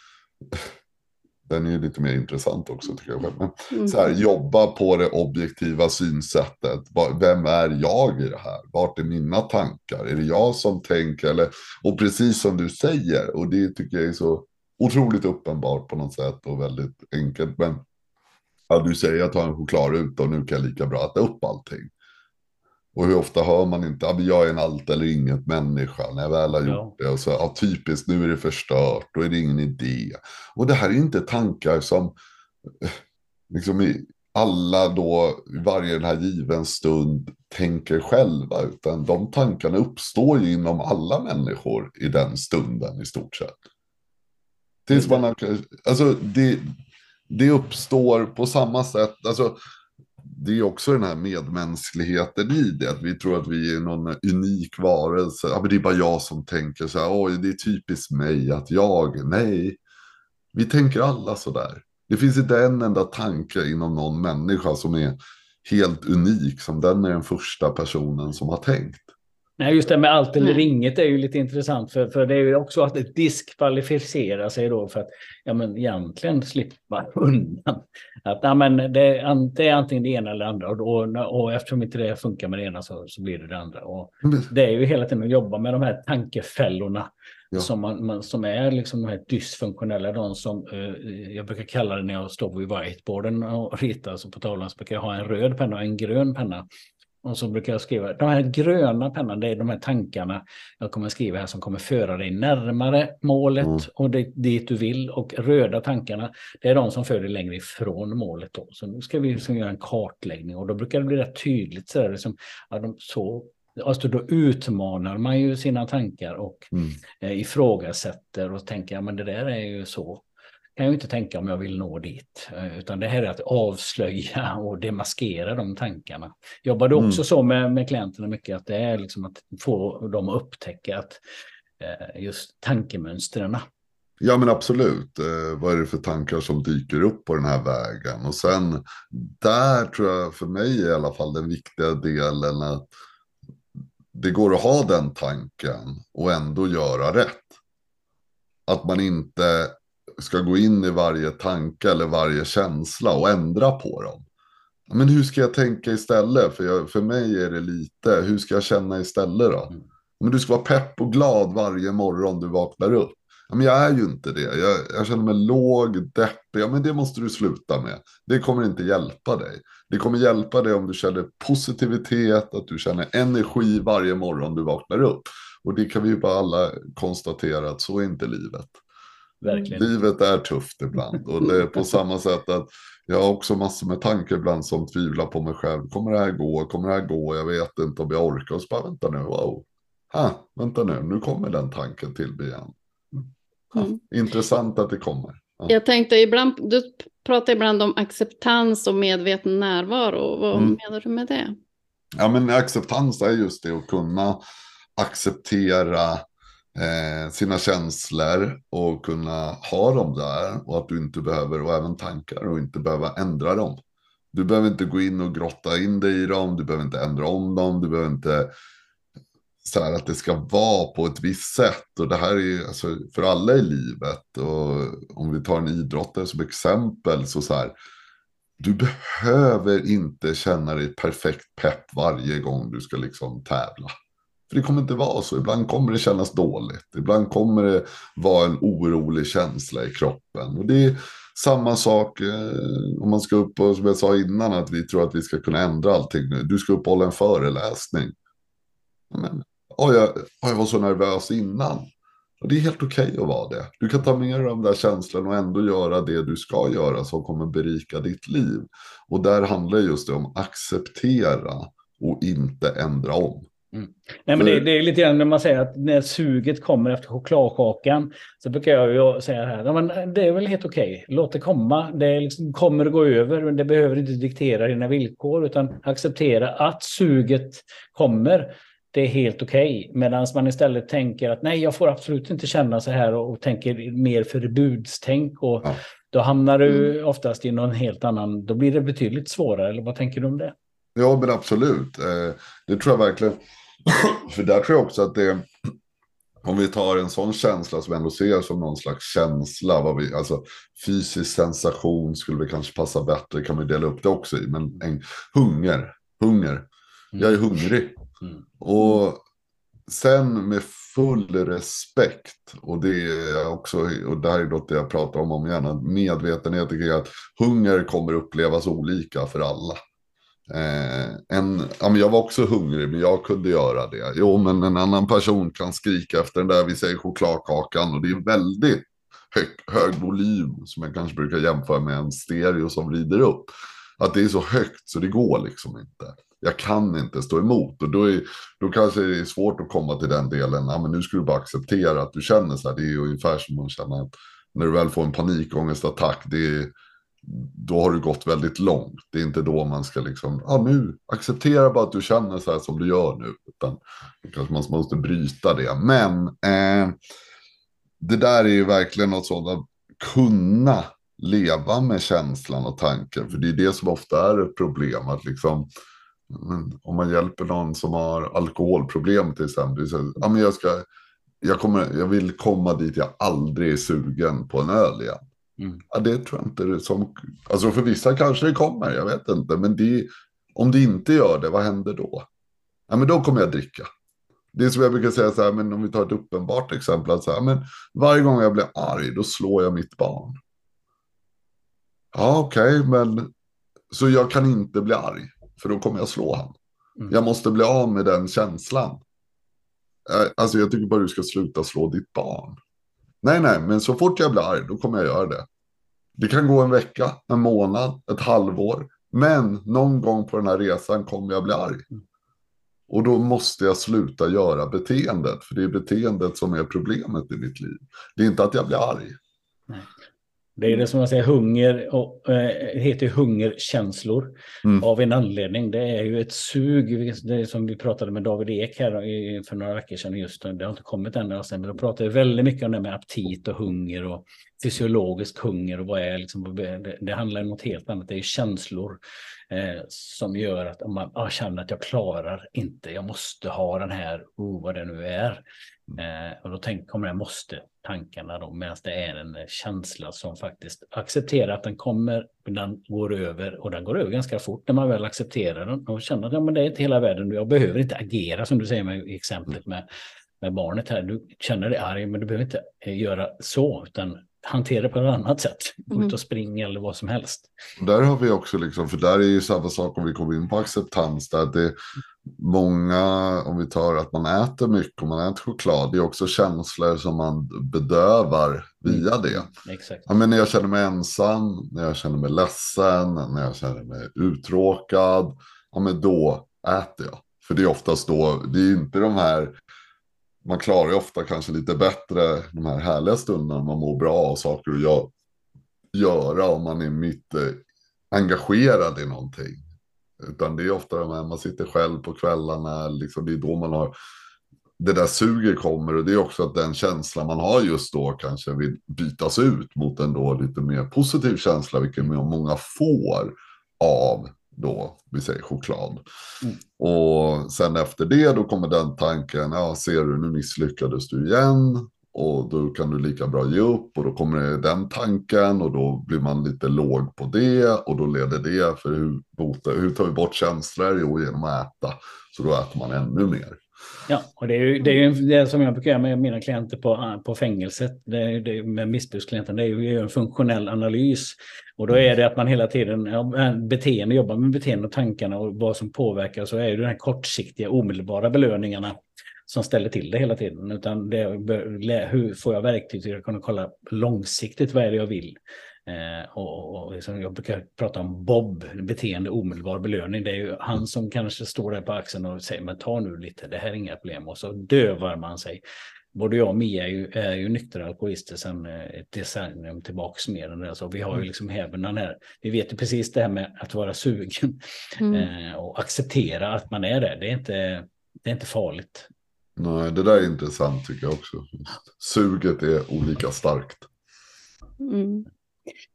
den är ju lite mer intressant också tycker jag. Men mm. så här, jobba på det objektiva synsättet. Vem är jag i det här? Vart är mina tankar? Är det jag som tänker? Eller, och precis som du säger, och det tycker jag är så otroligt uppenbart på något sätt och väldigt enkelt. Men ja, du säger att jag tar en chokladruta och nu kan jag lika bra äta upp allting. Och hur ofta hör man inte, ja, jag är en allt eller inget människa när jag väl har gjort Ja. det. Och så, ja, typiskt, nu är det förstört, då är det ingen idé. Och det här är inte tankar som eh, liksom i alla då, i varje den här given stund tänker själva, utan de tankarna uppstår ju inom alla människor i den stunden i stort sett. Tills man har, alltså det, det uppstår på samma sätt, alltså det är också den här medmänskligheten i det. Att vi tror att vi är någon unik varelse. Ja, men det är bara jag som tänker så här. Oj, det är typiskt mig att jag. Nej, vi tänker alla så där. Det finns inte en enda tanke inom någon människa som är helt unik. Som den är den första personen som har tänkt. Nej, just det med allt eller Nej. inget är ju lite intressant. För, för det är ju också att det diskvalificerar sig då för att ja, men egentligen slippa undan. Att ja, men det, det är antingen det ena eller det andra. Och, då, och eftersom inte det funkar med det ena så, så blir det det andra. Och det är ju hela tiden att jobba med de här tankefällorna. Ja. Som, man, man, som är liksom de här dysfunktionella, de som eh, jag brukar kalla det när jag står vid whiteboarden och ritar, så på tavlan så brukar jag ha en röd penna och en grön penna. Och så brukar jag skriva, de här gröna pennan, det är de här tankarna jag kommer skriva här som kommer föra dig närmare målet Mm. och det, dit du vill. Och röda tankarna, det är de som för dig längre ifrån målet. Då. Så nu ska vi liksom göra en kartläggning och då brukar det bli rätt tydligt. Så, där, liksom, ja, de, så Alltså då utmanar man ju sina tankar och Mm. eh, ifrågasätter och tänker, ja men det där är ju så. Kan jag inte tänka om jag vill nå dit. Eh, Utan det här är att avslöja och demaskera de tankarna. Jobbar du Mm. också så med, med klienterna mycket, att det är liksom att få dem att upptäcka att eh, just tankemönstren. Ja men absolut. Eh, vad är det för tankar som dyker upp på den här vägen? Och sen där tror jag för mig i alla fall den viktiga delen att det går att ha den tanken och ändå göra rätt. Att man inte ska gå in i varje tanke eller varje känsla och ändra på dem. Men hur ska jag tänka istället? För, jag, för mig är det lite, hur ska jag känna istället då? Mm. Men du ska vara pepp och glad varje morgon du vaknar upp. Men jag är ju inte det. Jag, jag känner mig låg, deppig. Ja, men det måste du sluta med. Det kommer inte hjälpa dig. Det kommer hjälpa dig om du känner positivitet, att du känner energi varje morgon du vaknar upp. Och det kan vi ju bara alla konstatera att så är inte livet. Verkligen. Livet är tufft ibland. Och det är på samma sätt att jag har också massor med tankar ibland som tvivlar på mig själv. Kommer det här gå? Kommer det här gå? Jag vet inte om jag orkar. Och så bara vänta nu. Wow. Ah, vänta nu. Nu kommer den tanken till mig igen. Ja, Mm. Intressant att det kommer. Ja. Jag tänkte ibland, du pratar ibland om acceptans och medveten närvaro. Vad Mm. menar du med det? Ja, men acceptans är just det att kunna acceptera eh, sina känslor och kunna ha dem där och att du inte behöver, och även tankar, och inte behöva ändra dem. Du behöver inte gå in och grotta in dig i dem, du behöver inte ändra om dem, du behöver inte så här att det ska vara på ett visst sätt. Och det här är ju alltså, för alla i livet. Och om vi tar en idrottare som exempel så så här. Du behöver inte känna dig perfekt pepp varje gång du ska liksom tävla. För det kommer inte vara så. Ibland kommer det kännas dåligt. Ibland kommer det vara en orolig känsla i kroppen. Och det är samma sak eh, om man ska upp och som jag sa innan att vi tror att vi ska kunna ändra allting nu. Du ska upp och hålla en föreläsning. Men, oh, jag, oh, jag var så nervös innan. Och det är helt okej att vara det. Du kan ta med dig de där känslorna och ändå göra det du ska göra som kommer berika ditt liv. Och där handlar just det om att acceptera och inte ändra om. Nej, men det, det är lite grann när man säger att när suget kommer efter chokladkakan så brukar jag ju säga här, ja, men det är väl helt okej, låt det komma, det liksom, kommer att gå över, men det behöver inte diktera dina villkor utan acceptera att suget kommer. Det är helt okej, medan man istället tänker att nej, jag får absolut inte känna så här och, och tänker mer förbudstänk och Ja. då hamnar du oftast i någon helt annan, då blir det betydligt svårare, eller vad tänker du om det? Ja, men absolut. Eh, det tror jag verkligen. För där tror jag också att det om vi tar en sån känsla som vi ändå ser som någon slags känsla, vad vi, alltså fysisk sensation skulle vi kanske passa bättre, kan vi dela upp det också i, men en hunger, hunger, jag är hungrig. Mm. Och sen med full respekt, och det är också, och det här är något jag pratar om om igen, medvetenhet kring att hunger kommer upplevas olika för alla. Eh, en, ja, men jag var också hungrig, men jag kunde göra det. Jo, men en annan person kan skrika efter den där, vi säger chokladkakan, och det är väldigt hög, hög volym, som jag kanske brukar jämföra med en stereo som vrider upp. Att det är så högt så det går liksom inte. Jag kan inte stå emot och då, är, då kanske det är svårt att komma till den delen. Ja, men nu ska du bara acceptera att du känner så här. Det är ungefär som att känna att när du väl får en panikångestattack, det är, då har du gått väldigt långt. Det är inte då man ska liksom, ja nu, acceptera bara att du känner så här som du gör nu. Utan kanske man måste bryta det. Men eh, det där är ju verkligen något sånt att kunna leva med känslan och tanken. För det är det som ofta är ett problem. Att liksom, om man hjälper någon som har alkoholproblem till exempel. Så, ja, men jag, ska, jag, kommer, jag vill komma dit jag aldrig är sugen på en öl igen. Mm. Ja, det tror jag inte det som... Alltså för vissa kanske det kommer, jag vet inte. Men det, om det inte gör det, vad händer då? Ja, men då kommer jag dricka. Det är som jag brukar säga så här, men om vi tar ett uppenbart exempel. Att så här, men varje gång jag blir arg, då slår jag mitt barn. Ja, okej, okay, men så jag kan inte bli arg, för då kommer jag slå honom. Mm. Jag måste bli av med den känslan. Eh, alltså jag tycker bara du ska sluta slå ditt barn. Nej, nej, men så fort jag blir arg, då kommer jag göra det. Det kan gå en vecka, en månad, ett halvår. Men någon gång på den här resan kommer jag bli arg. Mm. Och då måste jag sluta göra beteendet. För det är beteendet som är problemet i mitt liv. Det är inte att jag blir arg. Nej. Det är det som man säger, hunger, och, äh, heter hungerkänslor mm. av en anledning. Det är ju ett sug, det som vi pratade med David Ek här för några veckor sedan, just det har inte kommit än, men då pratade väldigt mycket om det med aptit och hunger och fysiologisk hunger och vad är liksom, det, det handlar om något helt annat, det är känslor eh, som gör att man ah, känner att jag klarar inte, jag måste ha den här, oh, vad det nu är. Eh, och då tänk, kommer jag måste tankarna då, medan det är en känsla som faktiskt accepterar att den kommer, den går över och den går över ganska fort när man väl accepterar den och känner att ja, men det är inte hela världen, jag behöver inte agera som du säger med exemplet med, med barnet här. Du känner dig arg, men du behöver inte eh, göra så, utan hantera det på ett annat sätt. Gå mm. ut och springa eller vad som helst. Där har vi också, liksom, för där är ju samma sak om vi kommer in på acceptans. Där det är många, om vi tar att man äter mycket och man äter choklad, det är också känslor som man bedövar via mm. det. Exakt. Ja, men när jag känner mig ensam, när jag känner mig ledsen, när jag känner mig uttråkad, ja, men då äter jag. För det är oftast då, det är inte de här man klarar ju ofta kanske lite bättre de här härliga stunderna. Man mår bra och saker att gör, göra om man är mitt eh, engagerad i någonting. Utan det är ofta de här, man sitter själv på kvällarna, liksom, det är då man har det där suget kommer och det är också att den känsla man har just då kanske vill bytas ut mot en då lite mer positiv känsla, vilket många får av då, vi säger choklad. Mm. Och sen efter det då kommer den tanken, ja ser du nu misslyckades du igen. Och då kan du lika bra ge upp och då kommer den tanken och då blir man lite låg på det och då leder det för hur, bota, hur tar vi bort känslor? Jo, genom att äta. Så då äter man ännu mer. Ja, och det är ju det, är ju det som jag brukar göra med mina klienter på, eh, på fängelset, det, det, med missbruksklienten, det är ju en funktionell analys. Och då är det att man hela tiden ja, beteende, jobbar med beteende och tankarna och vad som påverkar, så är det de här kortsiktiga omedelbara belöningarna som ställer till det hela tiden. Utan det, hur får jag verktyg till att kunna kolla långsiktigt vad är det jag vill? Eh, och, och liksom jag brukar prata om Bob, beteende omedelbar belöning. Det är ju han som kanske står där på axeln och säger men ta nu lite, det här är inga problem. Och så dövar man sig. Både jag och Mia är ju, är ju nyktra alkoholister sedan eh, ett decennium tillbaks mer än det. Så vi har ju mm. liksom även den här, vi vet ju precis det här med att vara sugen mm. eh, och acceptera att man är det. Det är inte, det är inte farligt. Nej, det där är intressant tycker jag också. Suget är olika starkt. Mm.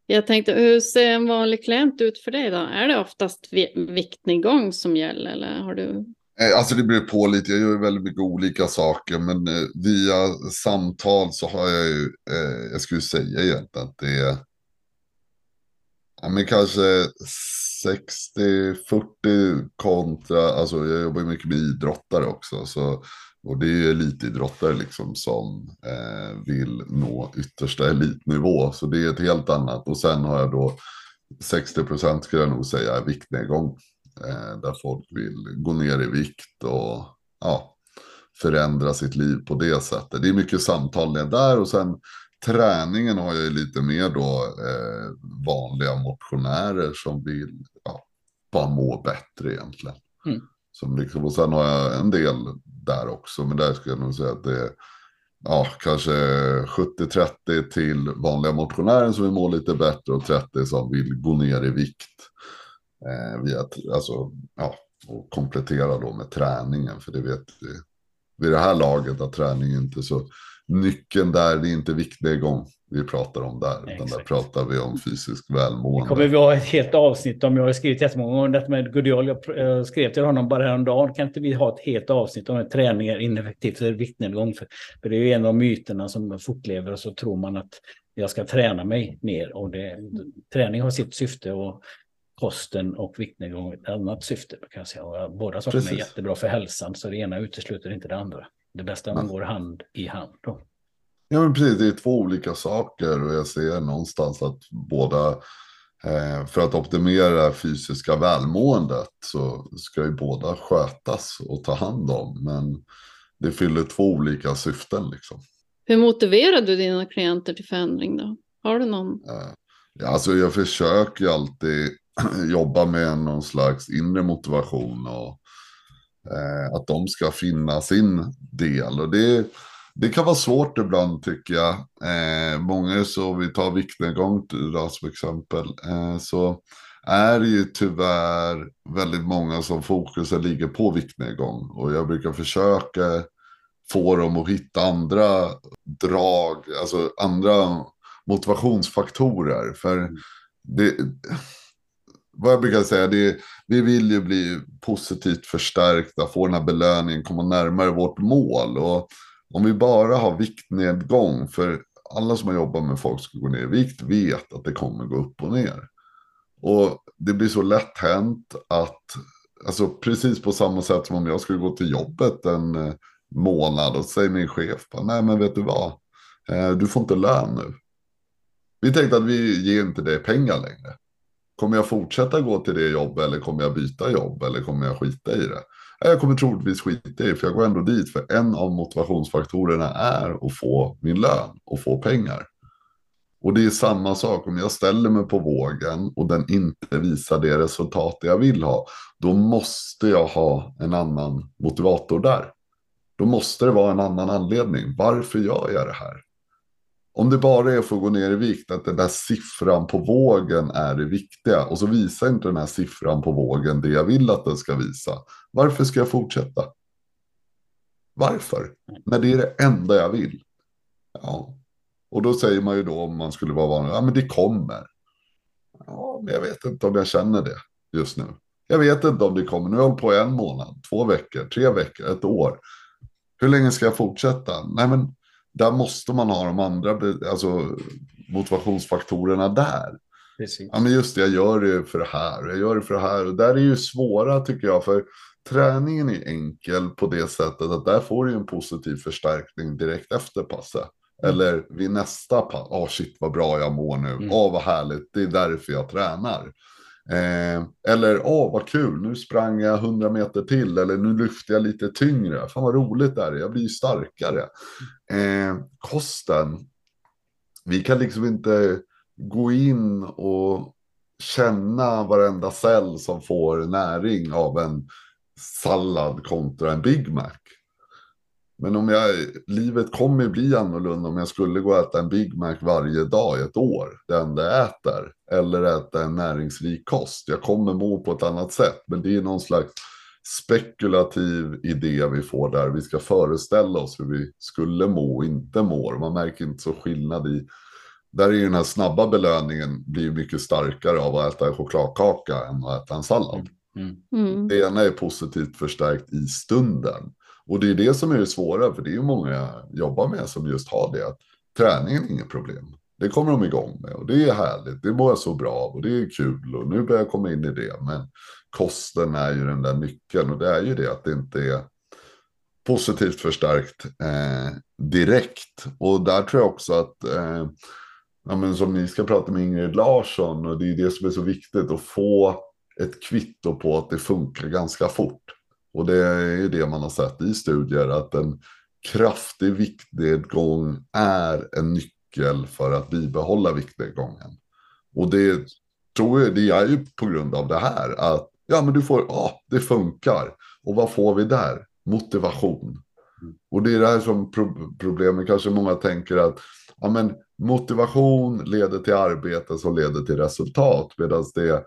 Jag tänkte, hur ser en vanlig klient ut för dig då? Är det oftast viktnedgång som gäller eller har du? Eh, alltså det beror på lite, jag gör väldigt mycket olika saker, men eh, via samtal så har jag ju, eh, jag skulle säga egentligen att det är, ja men kanske 60-40 kontra, alltså jag jobbar mycket med idrottare också, så och det är elitidrottare liksom som eh, vill nå yttersta elitnivå. Så det är ett helt annat. Och sen har jag då 60 procent skulle jag nog säga viktnedgång. Eh, där folk vill gå ner i vikt och ja, förändra sitt liv på det sättet. Det är mycket samtal där och sen träningen har jag ju lite mer då eh, vanliga motionärer som vill ja, bara må bättre egentligen. Mm. Som liksom, och sen har jag en del där också, men där skulle jag nog säga att det är ja, kanske 70-30 till vanliga motionären som vill må lite bättre och 30 som vill gå ner i vikt. Eh, via, alltså, ja, och komplettera då med träningen, för det vet vi vid det här laget att träning inte så nyckeln där, det är inte viktnedgång vi pratar om där, utan Exakt. där pratar vi om fysisk välmående. Det kommer vi ha ett helt avsnitt om. Jag har skrivit jättemånga om detta med Gudiol. Jag skrev till honom bara häromdagen. Kan inte vi ha ett helt avsnitt om träning är ineffektivt för viktnedgång? För, för det är ju en av myterna som fortlever och så tror man att jag ska träna mig mer. Och det, träning har sitt syfte och kosten och viktnedgång ett annat syfte. Kan jag säga. båda sakerna är jättebra för hälsan, så det ena utesluter inte det andra. Det bästa man går hand i hand. Då. Ja, men precis. Det är två olika saker och jag ser någonstans att båda, eh, för att optimera fysiska välmåendet så ska ju båda skötas och ta hand om. Men det fyller två olika syften liksom. Hur motiverar du dina klienter till förändring då? Har du någon? Eh, ja, alltså jag försöker alltid jobba med någon slags inre motivation och eh, att de ska finna sin del. Och det, det kan vara svårt ibland tycker jag. Eh, många så, vi tar viktnedgång som exempel, eh, så är det ju tyvärr väldigt många som fokusen ligger på viktnedgång. Och jag brukar försöka få dem att hitta andra drag, alltså andra motivationsfaktorer. För det, vad jag brukar säga, det är, vi vill ju bli positivt förstärkta, få den här belöningen, komma närmare vårt mål. Och om vi bara har viktnedgång, för alla som har jobbat med folk som går ner i vikt vet att det kommer gå upp och ner. Och det blir så lätt hänt att, alltså precis på samma sätt som om jag skulle gå till jobbet en eh, månad och säger min chef, nej men vet du vad, eh, du får inte lön nu. Vi tänkte att vi ger inte dig pengar längre. Kommer jag fortsätta gå till det jobbet eller kommer jag byta jobb eller kommer jag skita i det? Jag kommer troligtvis skita i det för jag går ändå dit för en av motivationsfaktorerna är att få min lön och få pengar. Och det är samma sak om jag ställer mig på vågen och den inte visar det resultat jag vill ha. Då måste jag ha en annan motivator där. Då måste det vara en annan anledning. Varför gör jag det här? Om det bara är för att gå ner i vikt, att den där siffran på vågen är det viktiga. Och så visar inte den här siffran på vågen det jag vill att den ska visa. Varför ska jag fortsätta? Varför? När det är det enda jag vill. Ja. Och då säger man ju då om man skulle vara vanlig, ja men det kommer. Ja, men jag vet inte om jag känner det just nu. Jag vet inte om det kommer. Nu har jag hållit på en månad, två veckor, tre veckor, ett år. Hur länge ska jag fortsätta? Nej, men där måste man ha de andra alltså, motivationsfaktorerna där. Precis. Ja, men just det, jag gör det för det här, jag gör det för det här. Och där är ju svåra tycker jag, för träningen är enkel på det sättet att där får du en positiv förstärkning direkt efter passet. Mm. Eller vid nästa pass, åh oh, shit vad bra jag mår nu, åh mm. oh, vad härligt, det är därför jag tränar. Eh, eller, åh vad kul, nu sprang jag 100 meter till. Eller nu lyfte jag lite tyngre. Fan vad roligt det är, jag blir starkare. Eh, kosten, vi kan liksom inte gå in och känna varenda cell som får näring av en sallad kontra en Big Mac. Men om jag, livet kommer bli annorlunda om jag skulle gå och äta en Big Mac varje dag i ett år. Det enda jag äter. Eller äta en näringsrik kost. Jag kommer må på ett annat sätt. Men det är någon slags spekulativ idé vi får där. Vi ska föreställa oss hur vi skulle må och inte mår. Man märker inte så skillnad i. Där är ju den här snabba belöningen blir mycket starkare av att äta en chokladkaka än att äta en sallad. Mm. Mm. Det ena är positivt förstärkt i stunden. Och det är det som är det svåra, för det är ju många jag jobbar med som just har det. Att träningen är inget problem. Det kommer de igång med och det är härligt. Det mår jag så bra av och det är kul och nu börjar jag komma in i det. Men kosten är ju den där nyckeln och det är ju det att det inte är positivt förstärkt eh, direkt. Och där tror jag också att, eh, ja, men som ni ska prata med Ingrid Larsson och det är det som är så viktigt att få ett kvitto på att det funkar ganska fort. Och det är ju det man har sett i studier att en kraftig viktnedgång är en nyckel för att bibehålla viktnedgången. Och det tror jag, det är ju på grund av det här att ja, men du får, ja, det funkar. Och vad får vi där? Motivation. Och det är det här som pro problemet, kanske många tänker att ja, men motivation leder till arbete som leder till resultat, medan det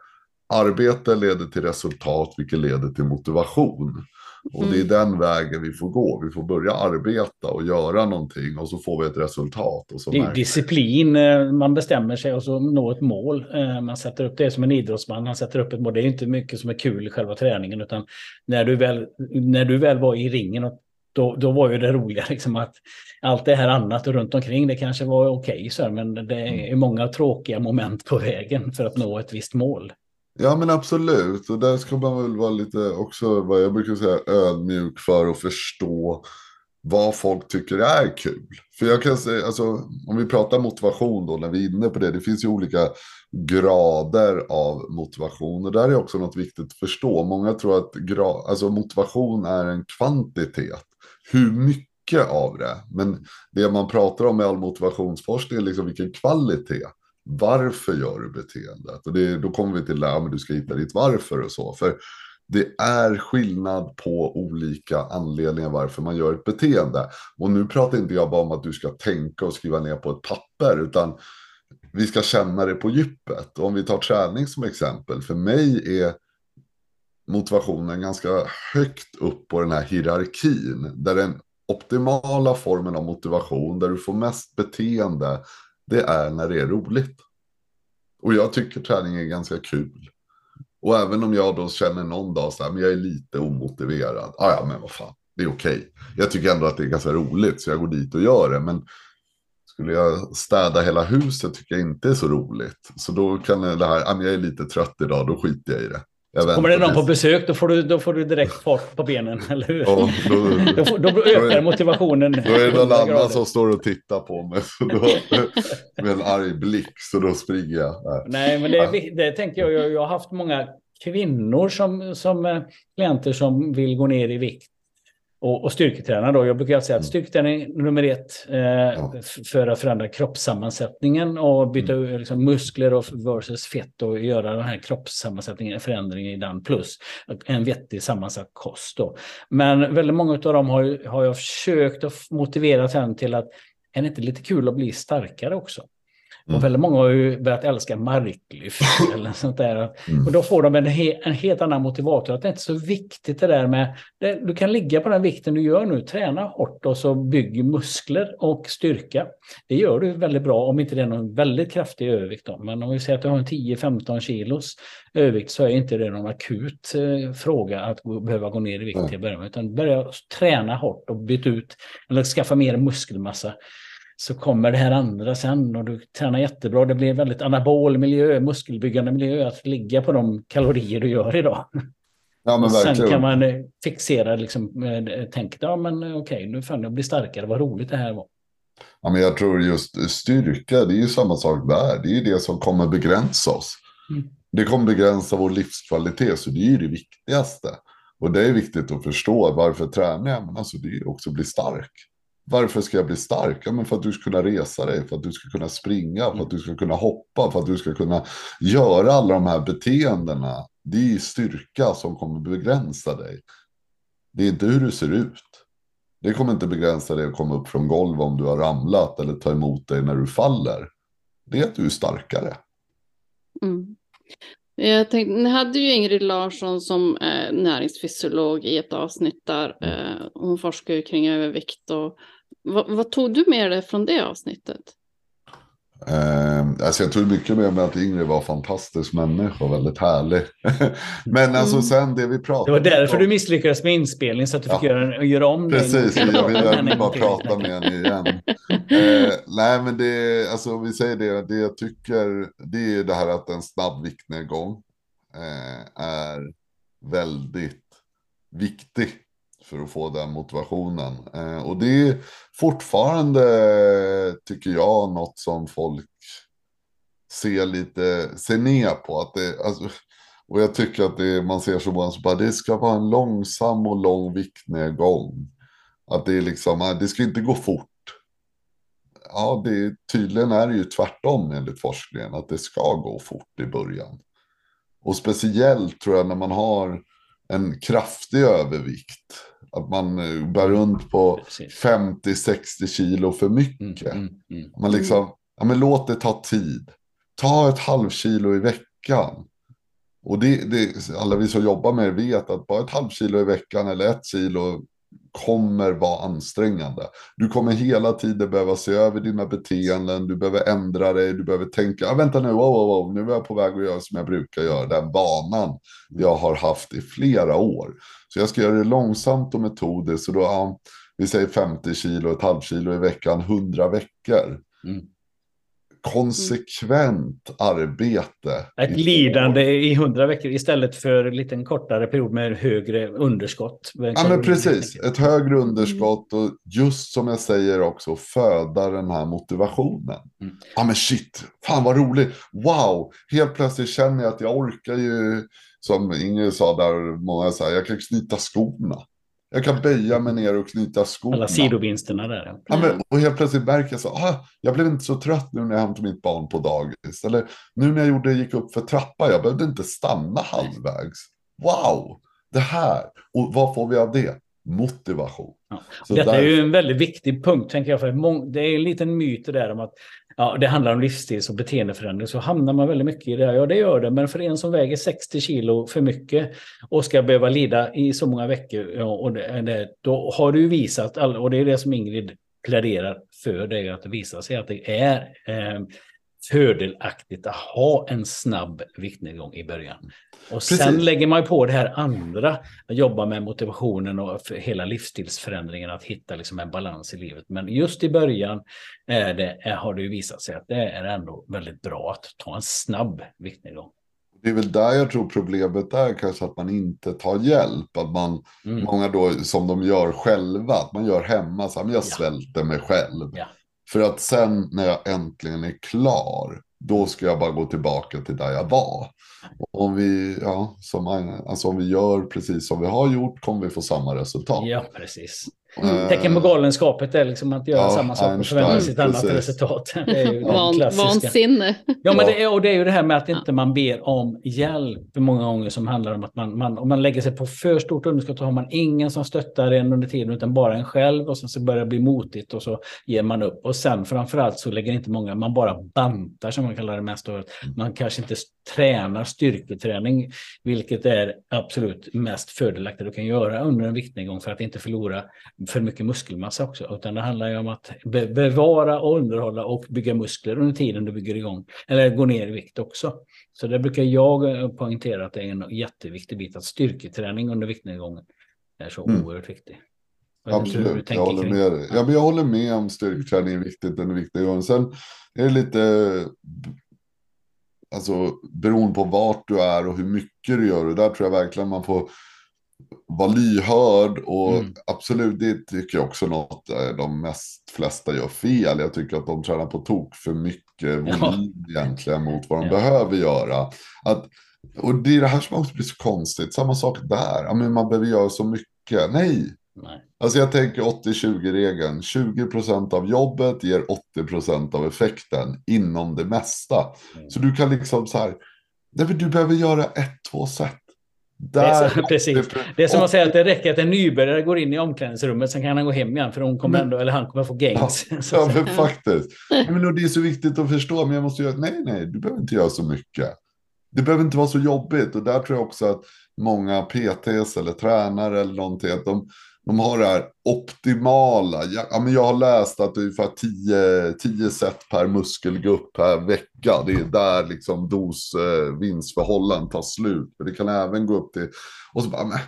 arbete leder till resultat, vilket leder till motivation. Och det är mm. den vägen vi får gå. Vi får börja arbeta och göra någonting och så får vi ett resultat. Och så det är disciplin. Eh, man bestämmer sig och så når ett mål. Eh, man sätter upp det som en idrottsman. Man sätter upp ett mål. Det är inte mycket som är kul i själva träningen. Utan när du väl, när du väl var i ringen och då, då var ju det roliga liksom att allt det här annat och runt omkring det kanske var okej, okay, men det är mm. många tråkiga moment på vägen för att nå ett visst mål. Ja men absolut, och där ska man väl vara lite också, vad jag brukar säga, ödmjuk för att förstå vad folk tycker är kul. För jag kan säga, alltså, om vi pratar motivation då, när vi är inne på det, det finns ju olika grader av motivation. Och där är också något viktigt att förstå. Många tror att alltså, motivation är en kvantitet. Hur mycket av det? Men det man pratar om i all motivationsforskning är liksom vilken kvalitet. Varför gör du beteendet? Och det, då kommer vi till det här, men du ska hitta ditt varför och så. För det är skillnad på olika anledningar varför man gör ett beteende. Och nu pratar inte jag bara om att du ska tänka och skriva ner på ett papper, utan vi ska känna det på djupet. Och om vi tar träning som exempel, för mig är motivationen ganska högt upp på den här hierarkin, där den optimala formen av motivation, där du får mest beteende, det är när det är roligt. Och jag tycker träning är ganska kul. Och även om jag då känner någon dag så här, men jag är lite omotiverad. Ah, ja, men vad fan, det är okej. Okay. Jag tycker ändå att det är ganska roligt, så jag går dit och gör det. Men skulle jag städa hela huset tycker jag inte är så roligt. Så då kan det här, ah, men jag är lite trött idag, då skiter jag i det. Så kommer det någon på besök, då får, du, då får du direkt fart på benen, eller hur? Ja, då, då, då, ökar motivationen. Då är det någon annan som står och tittar på mig då, med en arg blick, så då springer jag. Nej, men det, det tänker jag, jag har haft många kvinnor som, som eh, klienter som vill gå ner i vikt och, och styrketräna då. Jag brukar säga att mm. styrketräning nummer ett eh, ja. för att förändra kroppssammansättningen och byta mm. liksom, muskler och versus fett och göra den här kroppssammansättningen, förändring i den plus en vettig sammansatt kost. Då. Men väldigt många av dem har, har jag försökt att motivera sen till att är det inte lite kul att bli starkare också? Mm. Och väldigt många har ju börjat älska marklyft eller sånt där. Mm. Och då får de en, he, en helt annan motivator. Att det är inte så viktigt det där med, det, du kan ligga på den vikten du gör nu, träna hårt och så bygg muskler och styrka. Det gör du väldigt bra om inte det är någon väldigt kraftig övervikt. Då. Men om vi säger att du har en 10-15 kilos övervikt så är inte det någon akut eh, fråga att gå, behöva gå ner i vikt till början Utan börja träna hårt och byta ut eller skaffa mer muskelmassa så kommer det här andra sen och du tränar jättebra. Det blir väldigt anabol miljö, muskelbyggande miljö att ligga på de kalorier du gör idag. Ja, men Sen kan man eh, fixera, liksom, eh, tänka, ja men eh, okej, nu fan jag blir starkare, vad roligt det här var. Ja, men jag tror just styrka, det är ju samma sak där. Det är ju det som kommer begränsa oss. Mm. Det kommer begränsa vår livskvalitet, så det är ju det viktigaste. Och det är viktigt att förstå varför tränar jag? Men alltså det är också att bli stark. Varför ska jag bli stark? Ja, men för att du ska kunna resa dig, för att du ska kunna springa, för att du ska kunna hoppa, för att du ska kunna göra alla de här beteendena. Det är styrka som kommer begränsa dig. Det är inte hur du ser ut. Det kommer inte begränsa dig att komma upp från golv om du har ramlat eller ta emot dig när du faller. Det är att du är starkare. Mm. Jag tänkte, ni hade ju Ingrid Larsson som eh, näringsfysiolog i ett avsnitt där. Mm. Eh, hon forskar ju kring övervikt och vad, vad, tog du med dig från det avsnittet? Eh, alltså jag tog mycket med mig att Ingrid var en fantastisk människa och väldigt härlig. Men alltså mm. sen det vi pratade om. Det var därför om... du misslyckades med inspelning så att du fick göra, göra om det. Precis, jag vill bara prata med henne igen. eh, nej men det, alltså om vi säger det, det jag tycker, det är det här att en snabb viktnedgång eh, är väldigt viktig för att få den motivationen. Eh, och det är fortfarande, tycker jag, något som folk ser lite, ser ner på. Att det, alltså, Och jag tycker att det, man ser så många som bara, det ska vara en långsam och lång viktnedgång. Att det är liksom, eh, det ska inte gå fort. Ja, det, tydligen är det ju tvärtom enligt forskningen, att det ska gå fort i början. Och speciellt tror jag när man har en kraftig övervikt. Att man eh, bär runt på 50-60 kilo för mycket. Mm, mm, mm. Man liksom, ja men låt det ta tid. Ta ett halvkilo i veckan. Och det, det, alla vi som jobbar med vet att bara ett halvkilo i veckan eller ett kilo kommer vara ansträngande. Du kommer hela tiden behöva se över dina beteenden, du behöver ändra dig, du behöver tänka, ah, vänta nu, wow, wow, wow, nu är jag på väg att göra som jag brukar göra, den vanan jag har haft i flera år. Så jag ska göra det långsamt och metodiskt, så då, ja, vi säger 50 kilo, ett halvkilo i veckan, 100 veckor. Mm konsekvent arbete. Ett lidande i hundra veckor istället för en liten kortare period med högre underskott. Ja, men precis. Ett högre underskott och just som jag säger också föda den här motivationen. Mm. Ja, men shit, fan vad roligt. Wow, helt plötsligt känner jag att jag orkar ju, som Ingrid sa där, många säger, jag kan knyta skorna. Jag kan böja mig ner och knyta skorna. Alla sidovinsterna där. Ja, men, och helt plötsligt märker jag så, ah, jag blev inte så trött nu när jag hämtade mitt barn på dagis. Eller nu när jag gjorde, gick upp för trappa, jag behövde inte stanna halvvägs. Wow, det här. Och vad får vi av det? Motivation. Ja. Detta där... är ju en väldigt viktig punkt, tänker jag. För det är en liten myt där om att ja, det handlar om livsstils och beteendeförändring så hamnar man väldigt mycket i det. Ja, det gör det. Men för en som väger 60 kilo för mycket och ska behöva lida i så många veckor, ja, och det, det, då har du visat, och det är det som Ingrid pläderar för, det är att det visar sig att det är eh, fördelaktigt att ha en snabb viktnedgång i början. Och Precis. sen lägger man på det här andra, att jobba med motivationen och hela livsstilsförändringen, att hitta liksom en balans i livet. Men just i början är det, är, har det ju visat sig att det är ändå väldigt bra att ta en snabb viktnedgång. Det är väl där jag tror problemet är kanske att man inte tar hjälp. Att man, mm. många då som de gör själva, att man gör hemma, så här, men jag ja. svälter mig själv. Ja. För att sen när jag äntligen är klar, då ska jag bara gå tillbaka till där jag var. Och om vi, ja, som, alltså om vi gör precis som vi har gjort kommer vi få samma resultat. Ja, precis. Mm. Tecken på galenskapet är liksom att göra ja, samma sak och förvänta sig ett annat resultat. Det är ju Van, vansinne. Ja, men det är, och det är ju det här med att inte man ber om hjälp många gånger som handlar om att man, man, om man lägger sig på för stort underskott så har man ingen som stöttar en under tiden utan bara en själv och sen så börjar det bli motigt och så ger man upp. Och sen framförallt så lägger inte många, man bara bantar som man kallar det mest. Man kanske inte tränar styrketräning, vilket är absolut mest fördelaktigt du kan göra under en viktnedgång för att inte förlora för mycket muskelmassa också, utan det handlar ju om att bevara och underhålla och bygga muskler under tiden du bygger igång, eller går ner i vikt också. Så det brukar jag poängtera att det är en jätteviktig bit, att styrketräning under viktnedgången är så mm. oerhört viktig. Absolut, jag håller med dig. Ja, men jag håller med om styrketräning är viktigt, är viktig. Sen är det lite alltså beroende på vart du är och hur mycket du gör. Och där tror jag verkligen man får vara lyhörd och mm. absolut, det tycker jag också något eh, de mest flesta gör fel. Jag tycker att de tränar på tok för mycket volym ja. egentligen mot vad de ja. behöver göra. Att, och det är det här som också blir så konstigt. Samma sak där. Ja, men man behöver göra så mycket. Nej. Nej. Alltså jag tänker 80-20-regeln. 20 procent av jobbet ger 80 procent av effekten inom det mesta. Mm. Så du kan liksom så här. Du behöver göra ett, två sätt. Där, det, är så, precis. det är som att säga att det räcker att en nybörjare går in i omklädningsrummet, sen kan han gå hem igen, för hon kommer ändå, eller han kommer få gains. Ja, ja men faktiskt. Men det är så viktigt att förstå, men jag måste göra, nej, nej, du behöver inte göra så mycket. Det behöver inte vara så jobbigt och där tror jag också att många PTs eller tränare eller någonting, att de, de har det här optimala. Ja, men jag har läst att det är ungefär 10 set per muskelgrupp per vecka. Det är där liksom dos-vinstförhållanden eh, tar slut. Men det kan även gå upp till... Och så bara, men,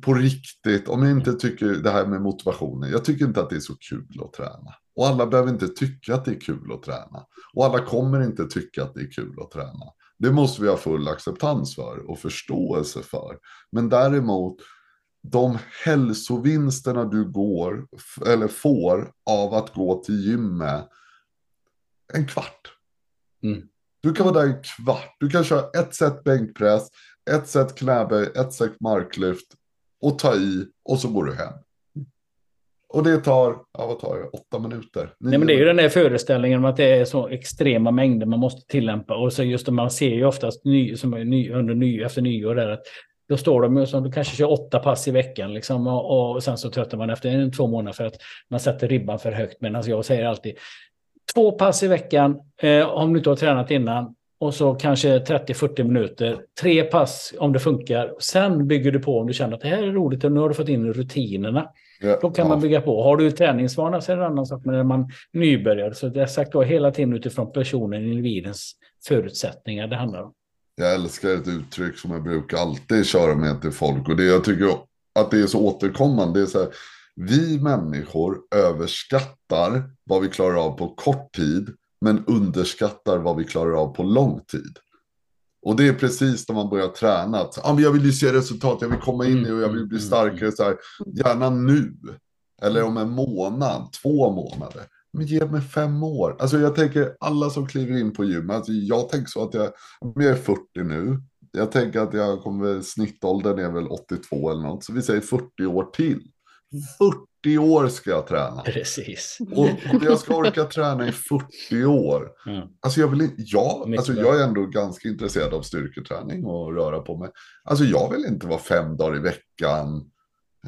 på riktigt, om jag inte tycker det här med motivationen. Jag tycker inte att det är så kul att träna. Och alla behöver inte tycka att det är kul att träna. Och alla kommer inte tycka att det är kul att träna. Det måste vi ha full acceptans för och förståelse för. Men däremot de hälsovinsterna du går eller får av att gå till gymmet en kvart. Mm. Du kan vara där en kvart. Du kan köra ett set bänkpress, ett set knäböj, ett set marklyft och ta i och så går du hem. Och det tar, ja vad tar det, åtta minuter? Nej, men det är ju den där föreställningen om att det är så extrema mängder man måste tillämpa. Och så just det, man ser ju oftast ny, som ny, under ny, efter nyår där att då står de ju som du kanske kör åtta pass i veckan liksom, och, och sen så tröttar man efter en, två månader för att man sätter ribban för högt. Men alltså jag säger alltid två pass i veckan eh, om du inte har tränat innan och så kanske 30-40 minuter. Tre pass om det funkar. Sen bygger du på om du känner att det här är roligt och nu har du fått in rutinerna. Ja, då kan ja. man bygga på. Har du träningsvana så är det en annan sak. Men när man nybörjar så det är sagt då hela tiden utifrån personen, individens förutsättningar det handlar om. Jag älskar ett uttryck som jag brukar alltid köra med till folk. Och det jag tycker att det är så återkommande. Det är så här, vi människor överskattar vad vi klarar av på kort tid. Men underskattar vad vi klarar av på lång tid. Och det är precis när man börjar träna. Att, ah, men jag vill ju se resultat, jag vill komma in i och jag vill bli mm, mm, starkare. Mm. Så här, gärna nu. Eller om en månad, två månader. Men ge mig fem år. Alltså jag tänker alla som kliver in på gym. Alltså jag tänker så att jag, jag är 40 nu. Jag tänker att jag kommer, snittåldern är väl 82 eller något. Så vi säger 40 år till. 40 år ska jag träna. Precis. Och, och jag ska orka träna i 40 år. Mm. Alltså jag, vill, ja, alltså jag är ändå ganska intresserad av styrketräning och röra på mig. Alltså jag vill inte vara fem dagar i veckan,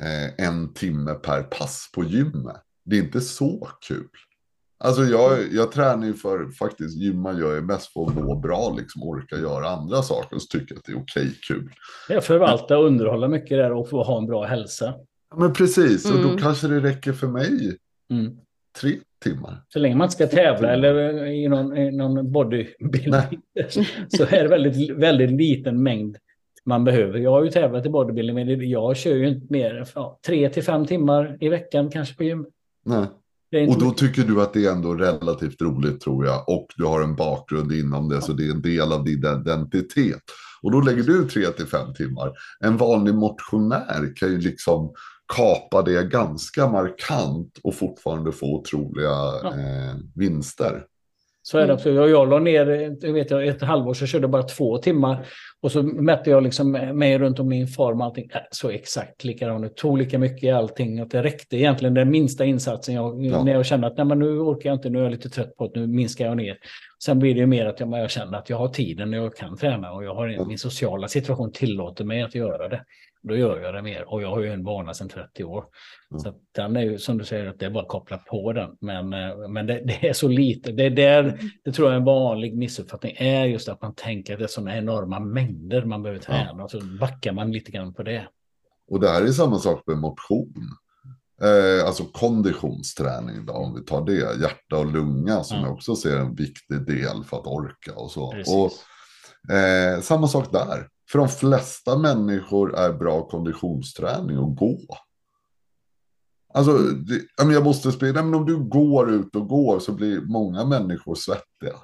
eh, en timme per pass på gymmet. Det är inte så kul. Alltså jag, jag tränar ju för, faktiskt gymma gör jag mest för att må bra, liksom orka göra andra saker och så tycker jag att det är okej okay, kul. Jag förvaltar och underhålla mycket där och få ha en bra hälsa. Ja, men precis, och då mm. kanske det räcker för mig. Mm. Tre timmar. Så länge man inte ska tävla eller i någon, i någon bodybuilding så är det väldigt, väldigt liten mängd man behöver. Jag har ju tävlat i bodybuilding men jag kör ju inte mer ja, tre till fem timmar i veckan kanske på gym. Nej. Och då tycker du att det är ändå relativt roligt tror jag. Och du har en bakgrund inom det, så det är en del av din identitet. Och då lägger du tre till fem timmar. En vanlig motionär kan ju liksom kapa det ganska markant och fortfarande få otroliga ja. eh, vinster. Så är det absolut. Jag, jag la ner, jag vet jag, ett halvår så körde jag bara två timmar. Och så mätte jag liksom mig runt om min form och allting. Äh, så exakt likadant. Tog lika mycket i allting. Att det räckte egentligen den minsta insatsen. Jag, ja. När jag kände att Nej, men nu orkar jag inte, nu är jag lite trött på att nu minskar jag ner. Sen blir det ju mer att jag, jag känner att jag har tiden och jag kan träna. Och jag har, ja. min sociala situation tillåter mig att göra det. Då gör jag det mer. Och jag har ju en vana sedan 30 år. Mm. Så den är ju som du säger, att det är bara att koppla på den. Men, eh, men det, det, är så lite. Det, är där, det tror jag är en vanlig missuppfattning är just att man tänker att det är sådana enorma mängder man behöver träna. Ja. Och så backar man lite grann på det. Och det här är samma sak med motion. Eh, alltså konditionsträning då, om vi tar det. Hjärta och lunga som ja. jag också ser en viktig del för att orka och så. Och, eh, samma sak där. För de flesta människor är bra konditionsträning att gå. Alltså, det, jag måste spela, men om du går ut och går så blir många människor svettiga.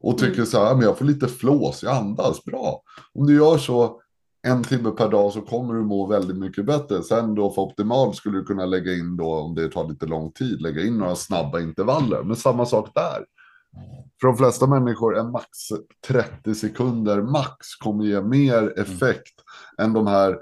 Och tycker så här, men jag får lite flås, jag andas bra. Om du gör så en timme per dag så kommer du må väldigt mycket bättre. Sen då för optimalt skulle du kunna lägga in då, om det tar lite lång tid, lägga in några snabba intervaller. Men samma sak där. För de flesta människor är max 30 sekunder max kommer ge mer effekt mm. än de här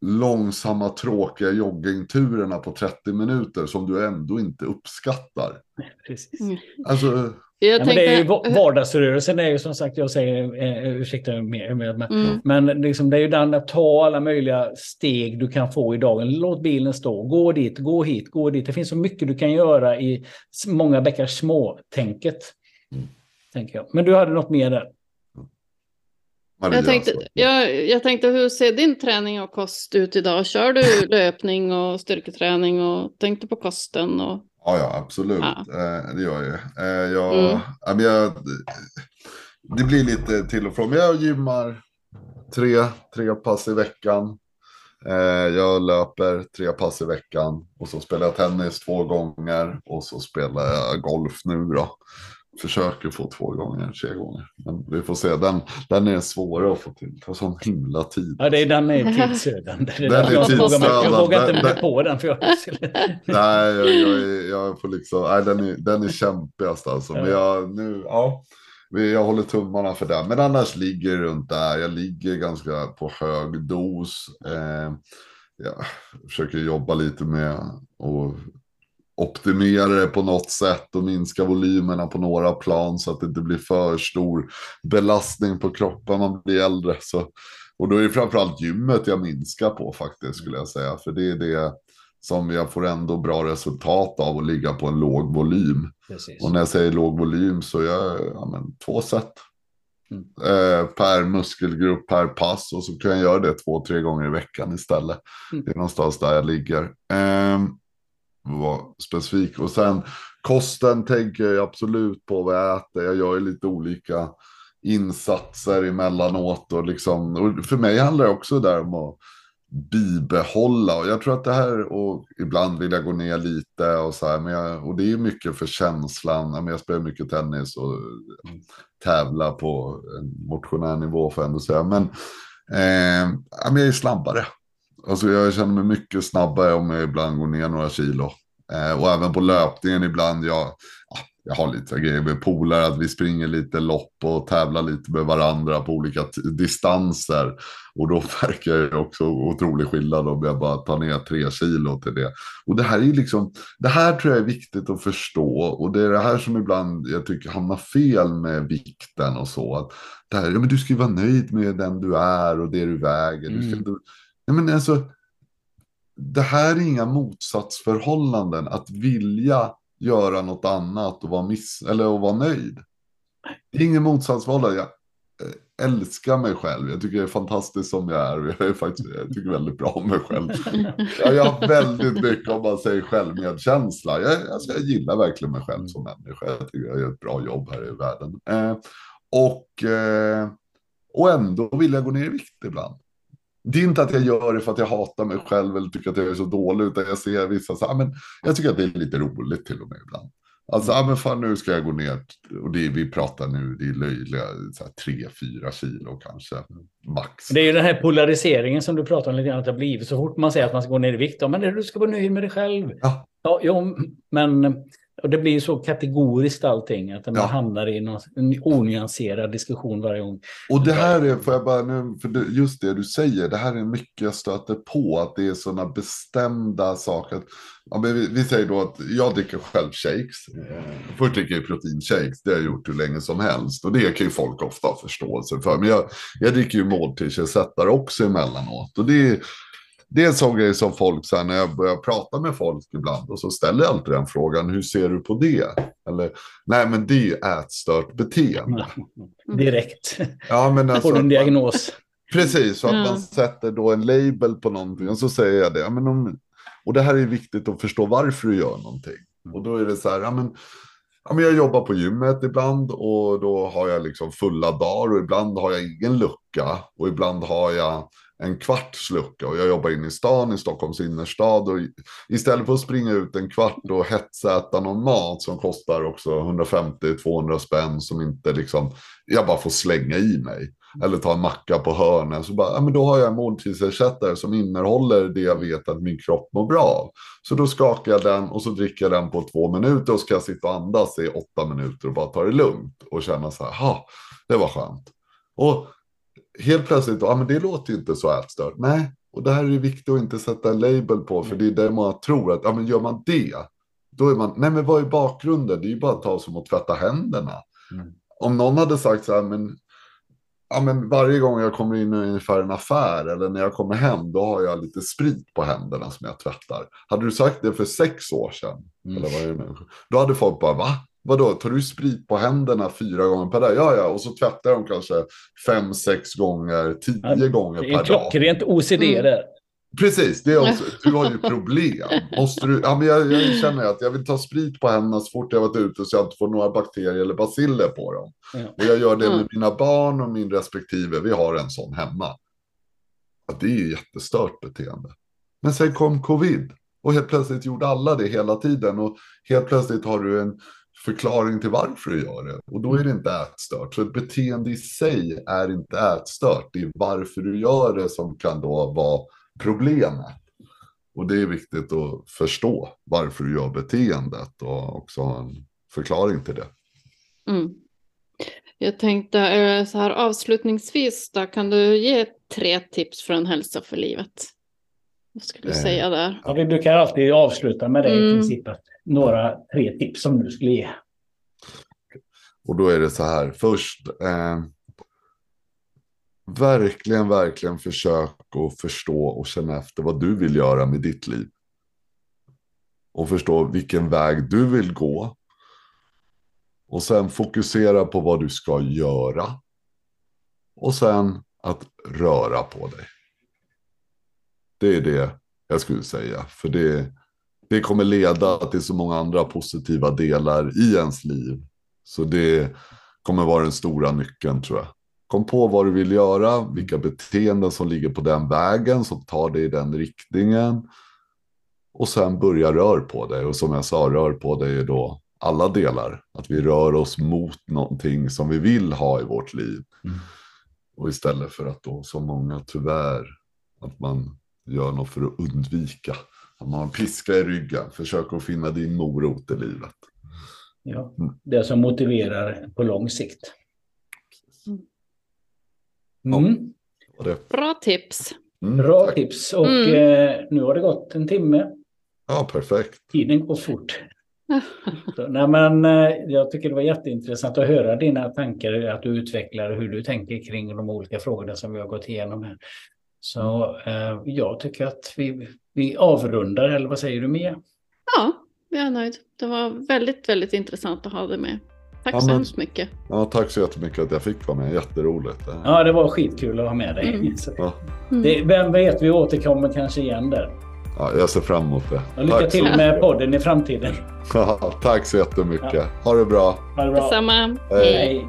långsamma tråkiga joggingturerna på 30 minuter som du ändå inte uppskattar. Precis. Mm. Alltså, jag ja, tänkte... det är ju, vardagsrörelsen är ju som sagt, jag säger, eh, ursäkta med, med, med mm. men liksom, det är ju den att ta alla möjliga steg du kan få i dagen. Låt bilen stå, gå dit, gå hit, gå dit. Det finns så mycket du kan göra i många bäckar små-tänket. Mm. Tänker jag. Men du hade något mer där? Jag tänkte, jag, jag tänkte, hur ser din träning och kost ut idag? Kör du löpning och styrketräning och tänkte på kosten? Och... Ja, ja absolut. Ja. Eh, det gör jag. Eh, jag, mm. jag, det blir lite till och från. Men jag gymmar tre, tre pass i veckan. Eh, jag löper tre pass i veckan. Och så spelar jag tennis två gånger. Och så spelar jag golf nu då försöker få två gånger, tre gånger. Men vi får se, den, den är svårare att få till. Det tar sån himla tid. Ja, det är, den är tidsödande. Den är tidsödande. Jag vågar inte mig på den. För jag... nej, jag, jag, jag får liksom, nej, den är, den är kämpigast alltså. Men jag, nu, ja. jag håller tummarna för det. Men annars ligger runt där. Jag ligger ganska på hög dos. Eh, jag försöker jobba lite med att optimera det på något sätt och minska volymerna på några plan så att det inte blir för stor belastning på kroppen man blir äldre. Så, och då är det framförallt gymmet jag minskar på faktiskt skulle jag säga. För det är det som jag får ändå bra resultat av att ligga på en låg volym. Precis. Och när jag säger låg volym så är jag ja, men, två set. Mm. Eh, per muskelgrupp per pass och så kan jag göra det två, tre gånger i veckan istället. Mm. Det är någonstans där jag ligger. Eh, var specifik. Och sen kosten tänker jag absolut på vad jag äter. Jag gör ju lite olika insatser emellanåt. Och, liksom, och för mig handlar det också där om att bibehålla. Och jag tror att det här, och ibland vill jag gå ner lite och så här, men jag, och det är mycket för känslan. Jag spelar mycket tennis och tävlar på en motionär nivå får jag ändå säga. Men eh, jag är snabbare. Alltså jag känner mig mycket snabbare om jag ibland går ner några kilo. Eh, och även på löpningen ibland, jag, jag har lite grejer med polare, att vi springer lite lopp och tävlar lite med varandra på olika distanser. Och då verkar det också otrolig skillnad om jag bara tar ner tre kilo till det. Och det här är liksom, det här tror jag är viktigt att förstå. Och det är det här som ibland jag tycker hamnar fel med vikten och så. Att det här, ja, men du ska ju vara nöjd med den du är och det du väger. Du ska, mm. Nej, men alltså, det här är inga motsatsförhållanden. Att vilja göra något annat och vara, miss eller att vara nöjd. Det är ingen motsatsförhållande. Jag eh, älskar mig själv. Jag tycker det är fantastiskt som jag är. Jag, är faktiskt, jag tycker väldigt bra om mig själv. Jag har väldigt mycket, om man säger självmedkänsla. Jag, alltså, jag gillar verkligen mig själv som människa. Jag tycker jag gör ett bra jobb här i världen. Eh, och, eh, och ändå vill jag gå ner i vikt ibland det är inte att jag gör det för att jag hatar mig själv eller tycker att jag är så dålig, utan jag ser vissa så här, men jag tycker att det är lite roligt till och med ibland. Alltså, ja men fan nu ska jag gå ner, och det vi pratar nu, det är löjliga, så tre, fyra kilo kanske, max. Det är ju den här polariseringen som du pratar om lite grann, att det har blivit så fort man säger att man ska gå ner i vikt, men du ska vara nöjd med dig själv. Ja. Ja, jo, men och det blir så kategoriskt allting, att man ja. hamnar i någon, en onyanserad diskussion varje gång. Och det här är, får jag bara nu, för just det du säger, det här är mycket jag stöter på, att det är sådana bestämda saker. Ja, men vi, vi, säger då att jag dricker själv shakes. Först dricker jag proteinshakes, det har jag gjort hur länge som helst. Och det kan ju folk ofta ha förståelse för. Men jag, jag dricker ju måltidsersättare också emellanåt. Och det är det är en sån grej som folk, så här, när jag börjar prata med folk ibland, och så ställer jag alltid den frågan, hur ser du på det? Eller, nej men det är ju ätstört beteende. Direkt. Ja, men alltså, Får du en diagnos. Precis, så att mm. man sätter då en label på någonting, och så säger jag det. Men om, och det här är viktigt att förstå varför du gör någonting. Och då är det så här, ja men, ja, men jag jobbar på gymmet ibland och då har jag liksom fulla dagar och ibland har jag ingen lucka och ibland har jag en kvarts lucka och jag jobbar inne i stan i Stockholms innerstad och istället för att springa ut en kvart och hetsäta någon mat som kostar också 150-200 spänn som inte liksom jag bara får slänga i mig eller ta en macka på hörnen så bara, ja, men då har jag en måltidsersättare som innehåller det jag vet att min kropp mår bra av. Så då skakar jag den och så dricker jag den på två minuter och ska jag sitta och andas i åtta minuter och bara ta det lugnt och känna så här, ha, det var skönt. Och helt plötsligt, ja men det låter ju inte så ätstört. Nej, och det här är viktigt att inte sätta en label på, för det är det man tror att, ja men gör man det, då är man, nej men vad är bakgrunden? Det är ju bara att ta som att tvätta händerna. Mm. Om någon hade sagt så här, men, ja men varje gång jag kommer in i en affär eller när jag kommer hem, då har jag lite sprit på händerna som jag tvättar. Hade du sagt det för sex år sedan, mm. eller vad är det nu? Då hade folk bara, va? Vadå, tar du sprit på händerna fyra gånger per dag? Ja, ja, och så tvättar de kanske fem, sex gånger, tio ja, gånger per dag. Det är klockrent OCD mm. där. Precis, det är också, du har ju problem. Måste du, ja, men jag, jag, känner att jag vill ta sprit på händerna så fort jag varit ute så jag inte får några bakterier eller basiller på dem. Ja. Och jag gör det med mina barn och min respektive. Vi har en sån hemma. Ja, det är ju jättestört beteende. Men sen kom covid och helt plötsligt gjorde alla det hela tiden och helt plötsligt har du en förklaring till varför du gör det. Och då är det inte ätstört. Så ett beteende i sig är inte ätstört. Det är varför du gör det som kan då vara problemet. Och det är viktigt att förstå varför du gör beteendet och också ha en förklaring till det. Mm. Jag tänkte eh, så här avslutningsvis, då, kan du ge tre tips för en hälsa för livet? Vad skulle du Eh, säga där? Ja, vi brukar alltid avsluta med det i Mm. princip. Att några tre tips som du skulle ge. Och då är det så här, först, eh, verkligen, verkligen försök att förstå och känna efter vad du vill göra med ditt liv. Och förstå vilken väg du vill gå. Och sen fokusera på vad du ska göra. Och sen att röra på dig. Det är det jag skulle säga. För det, det kommer leda till så många andra positiva delar i ens liv. Så det kommer vara den stora nyckeln tror jag. Kom på vad du vill göra, vilka beteenden som ligger på den vägen som tar dig i den riktningen. Och sen börja rör på dig. Och som jag sa, rör på dig är då alla delar. Att vi rör oss mot någonting som vi vill ha i vårt liv. Mm. Och istället för att då, som många tyvärr, att man gör något för att undvika. Man har en piska i ryggen. Försök att finna din morot i livet. Ja. Mm. Det som motiverar på lång sikt. Mm. Bra tips. mm, Bra tack. tips. Och Mm. eh, nu har det gått en timme. Ja, perfekt. Tiden går fort. Så, nej, men, eh, jag tycker det var jätteintressant att höra dina tankar, att du utvecklar hur du tänker kring de olika frågorna som vi har gått igenom här. Så eh, jag tycker att vi, vi avrundar, eller vad säger du Mia? Ja, jag är nöjd. Det var väldigt, väldigt intressant att ha dig med. Tack Ja, så men- hemskt mycket. Ja, tack så jättemycket att jag fick vara med. Jätteroligt. Ja, det var skitkul att ha med dig. Mm. Så, Ja, Mm. det, vem vet, vi återkommer kanske igen där. ja, jag ser fram emot det. Och lycka Tack så, till med podden i framtiden. tack så jättemycket. Ha det bra. Ha det bra. Detsamma. Hej. Hej.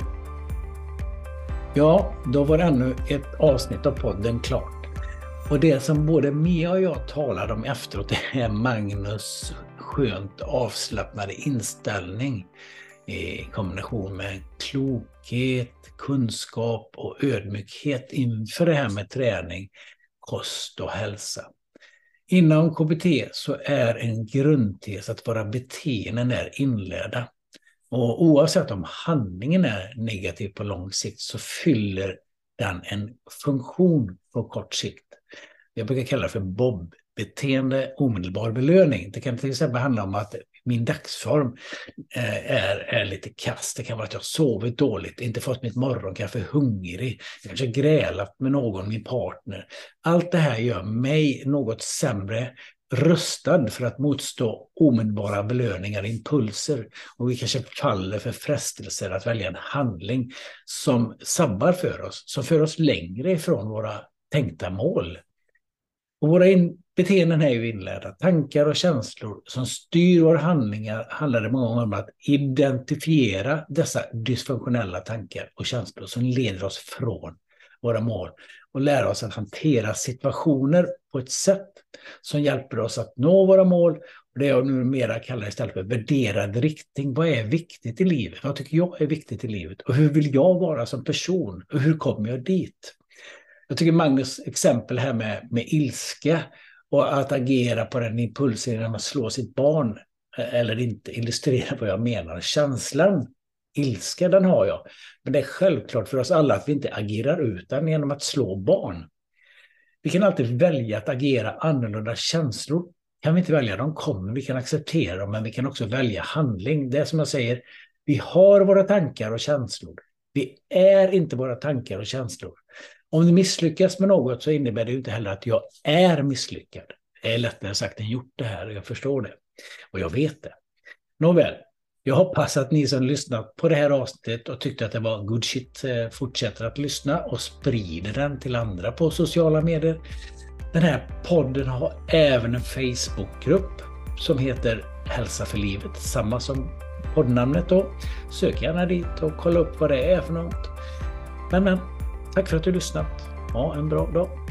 Ja, då var ännu ett avsnitt av podden klart. Och det som både Mia och jag talade om efteråt det är Magnus skönt avslappnade inställning i kombination med klokhet, kunskap och ödmjukhet inför det här med träning, kost och hälsa. Inom KBT så är en grundtes att våra beteenden är inlärda. Och oavsett om handlingen är negativ på lång sikt så fyller den en funktion på kort sikt. Jag brukar kalla det för BOB-beteende, omedelbar belöning. Det kan till exempel handla om att min dagsform eh, är, är lite kass. Det kan vara att jag har sovit dåligt, inte fått mitt morgonkaffe, hungrig, jag kanske grälat med någon, min partner. Allt det här gör mig något sämre rustad för att motstå omedelbara belöningar, impulser. Och vi kanske faller för frestelser att välja en handling som sabbar för oss, som för oss längre ifrån våra tänkta mål. Och våra in beteenden är ju inlärda. Tankar och känslor som styr våra handlingar handlar det många gånger om att identifiera dessa dysfunktionella tankar och känslor som leder oss från våra mål och lära oss att hantera situationer på ett sätt som hjälper oss att nå våra mål. Och det jag numera kallar istället för värderad riktning. Vad är viktigt i livet? Vad tycker jag är viktigt i livet? Och hur vill jag vara som person? Och hur kommer jag dit? Jag tycker Magnus exempel här med, med ilska och att agera på den impulsen när man slår sitt barn eh, eller inte illustrerar vad jag menar. Känslan, ilska, den har jag. Men det är självklart för oss alla att vi inte agerar ut den genom att slå barn. Vi kan alltid välja att agera annorlunda känslor. Kan vi inte välja, de kommer, vi kan acceptera dem, men vi kan också välja handling. Det är som jag säger, vi har våra tankar och känslor. Vi är inte våra tankar och känslor. Om du misslyckas med något så innebär det ju inte heller att jag är misslyckad. Det är lättare sagt än gjort det här, jag förstår det. Och jag vet det. Nåväl, jag hoppas att ni som lyssnat på det här avsnittet och tyckte att det var good shit eh, fortsätter att lyssna och sprider den till andra på sociala medier. Den här podden har även en Facebookgrupp som heter Hälsa för livet, samma som poddnamnet då. Sök gärna dit och kolla upp vad det är för något. Men, men, tack för att du lyssnat. Ha en bra dag.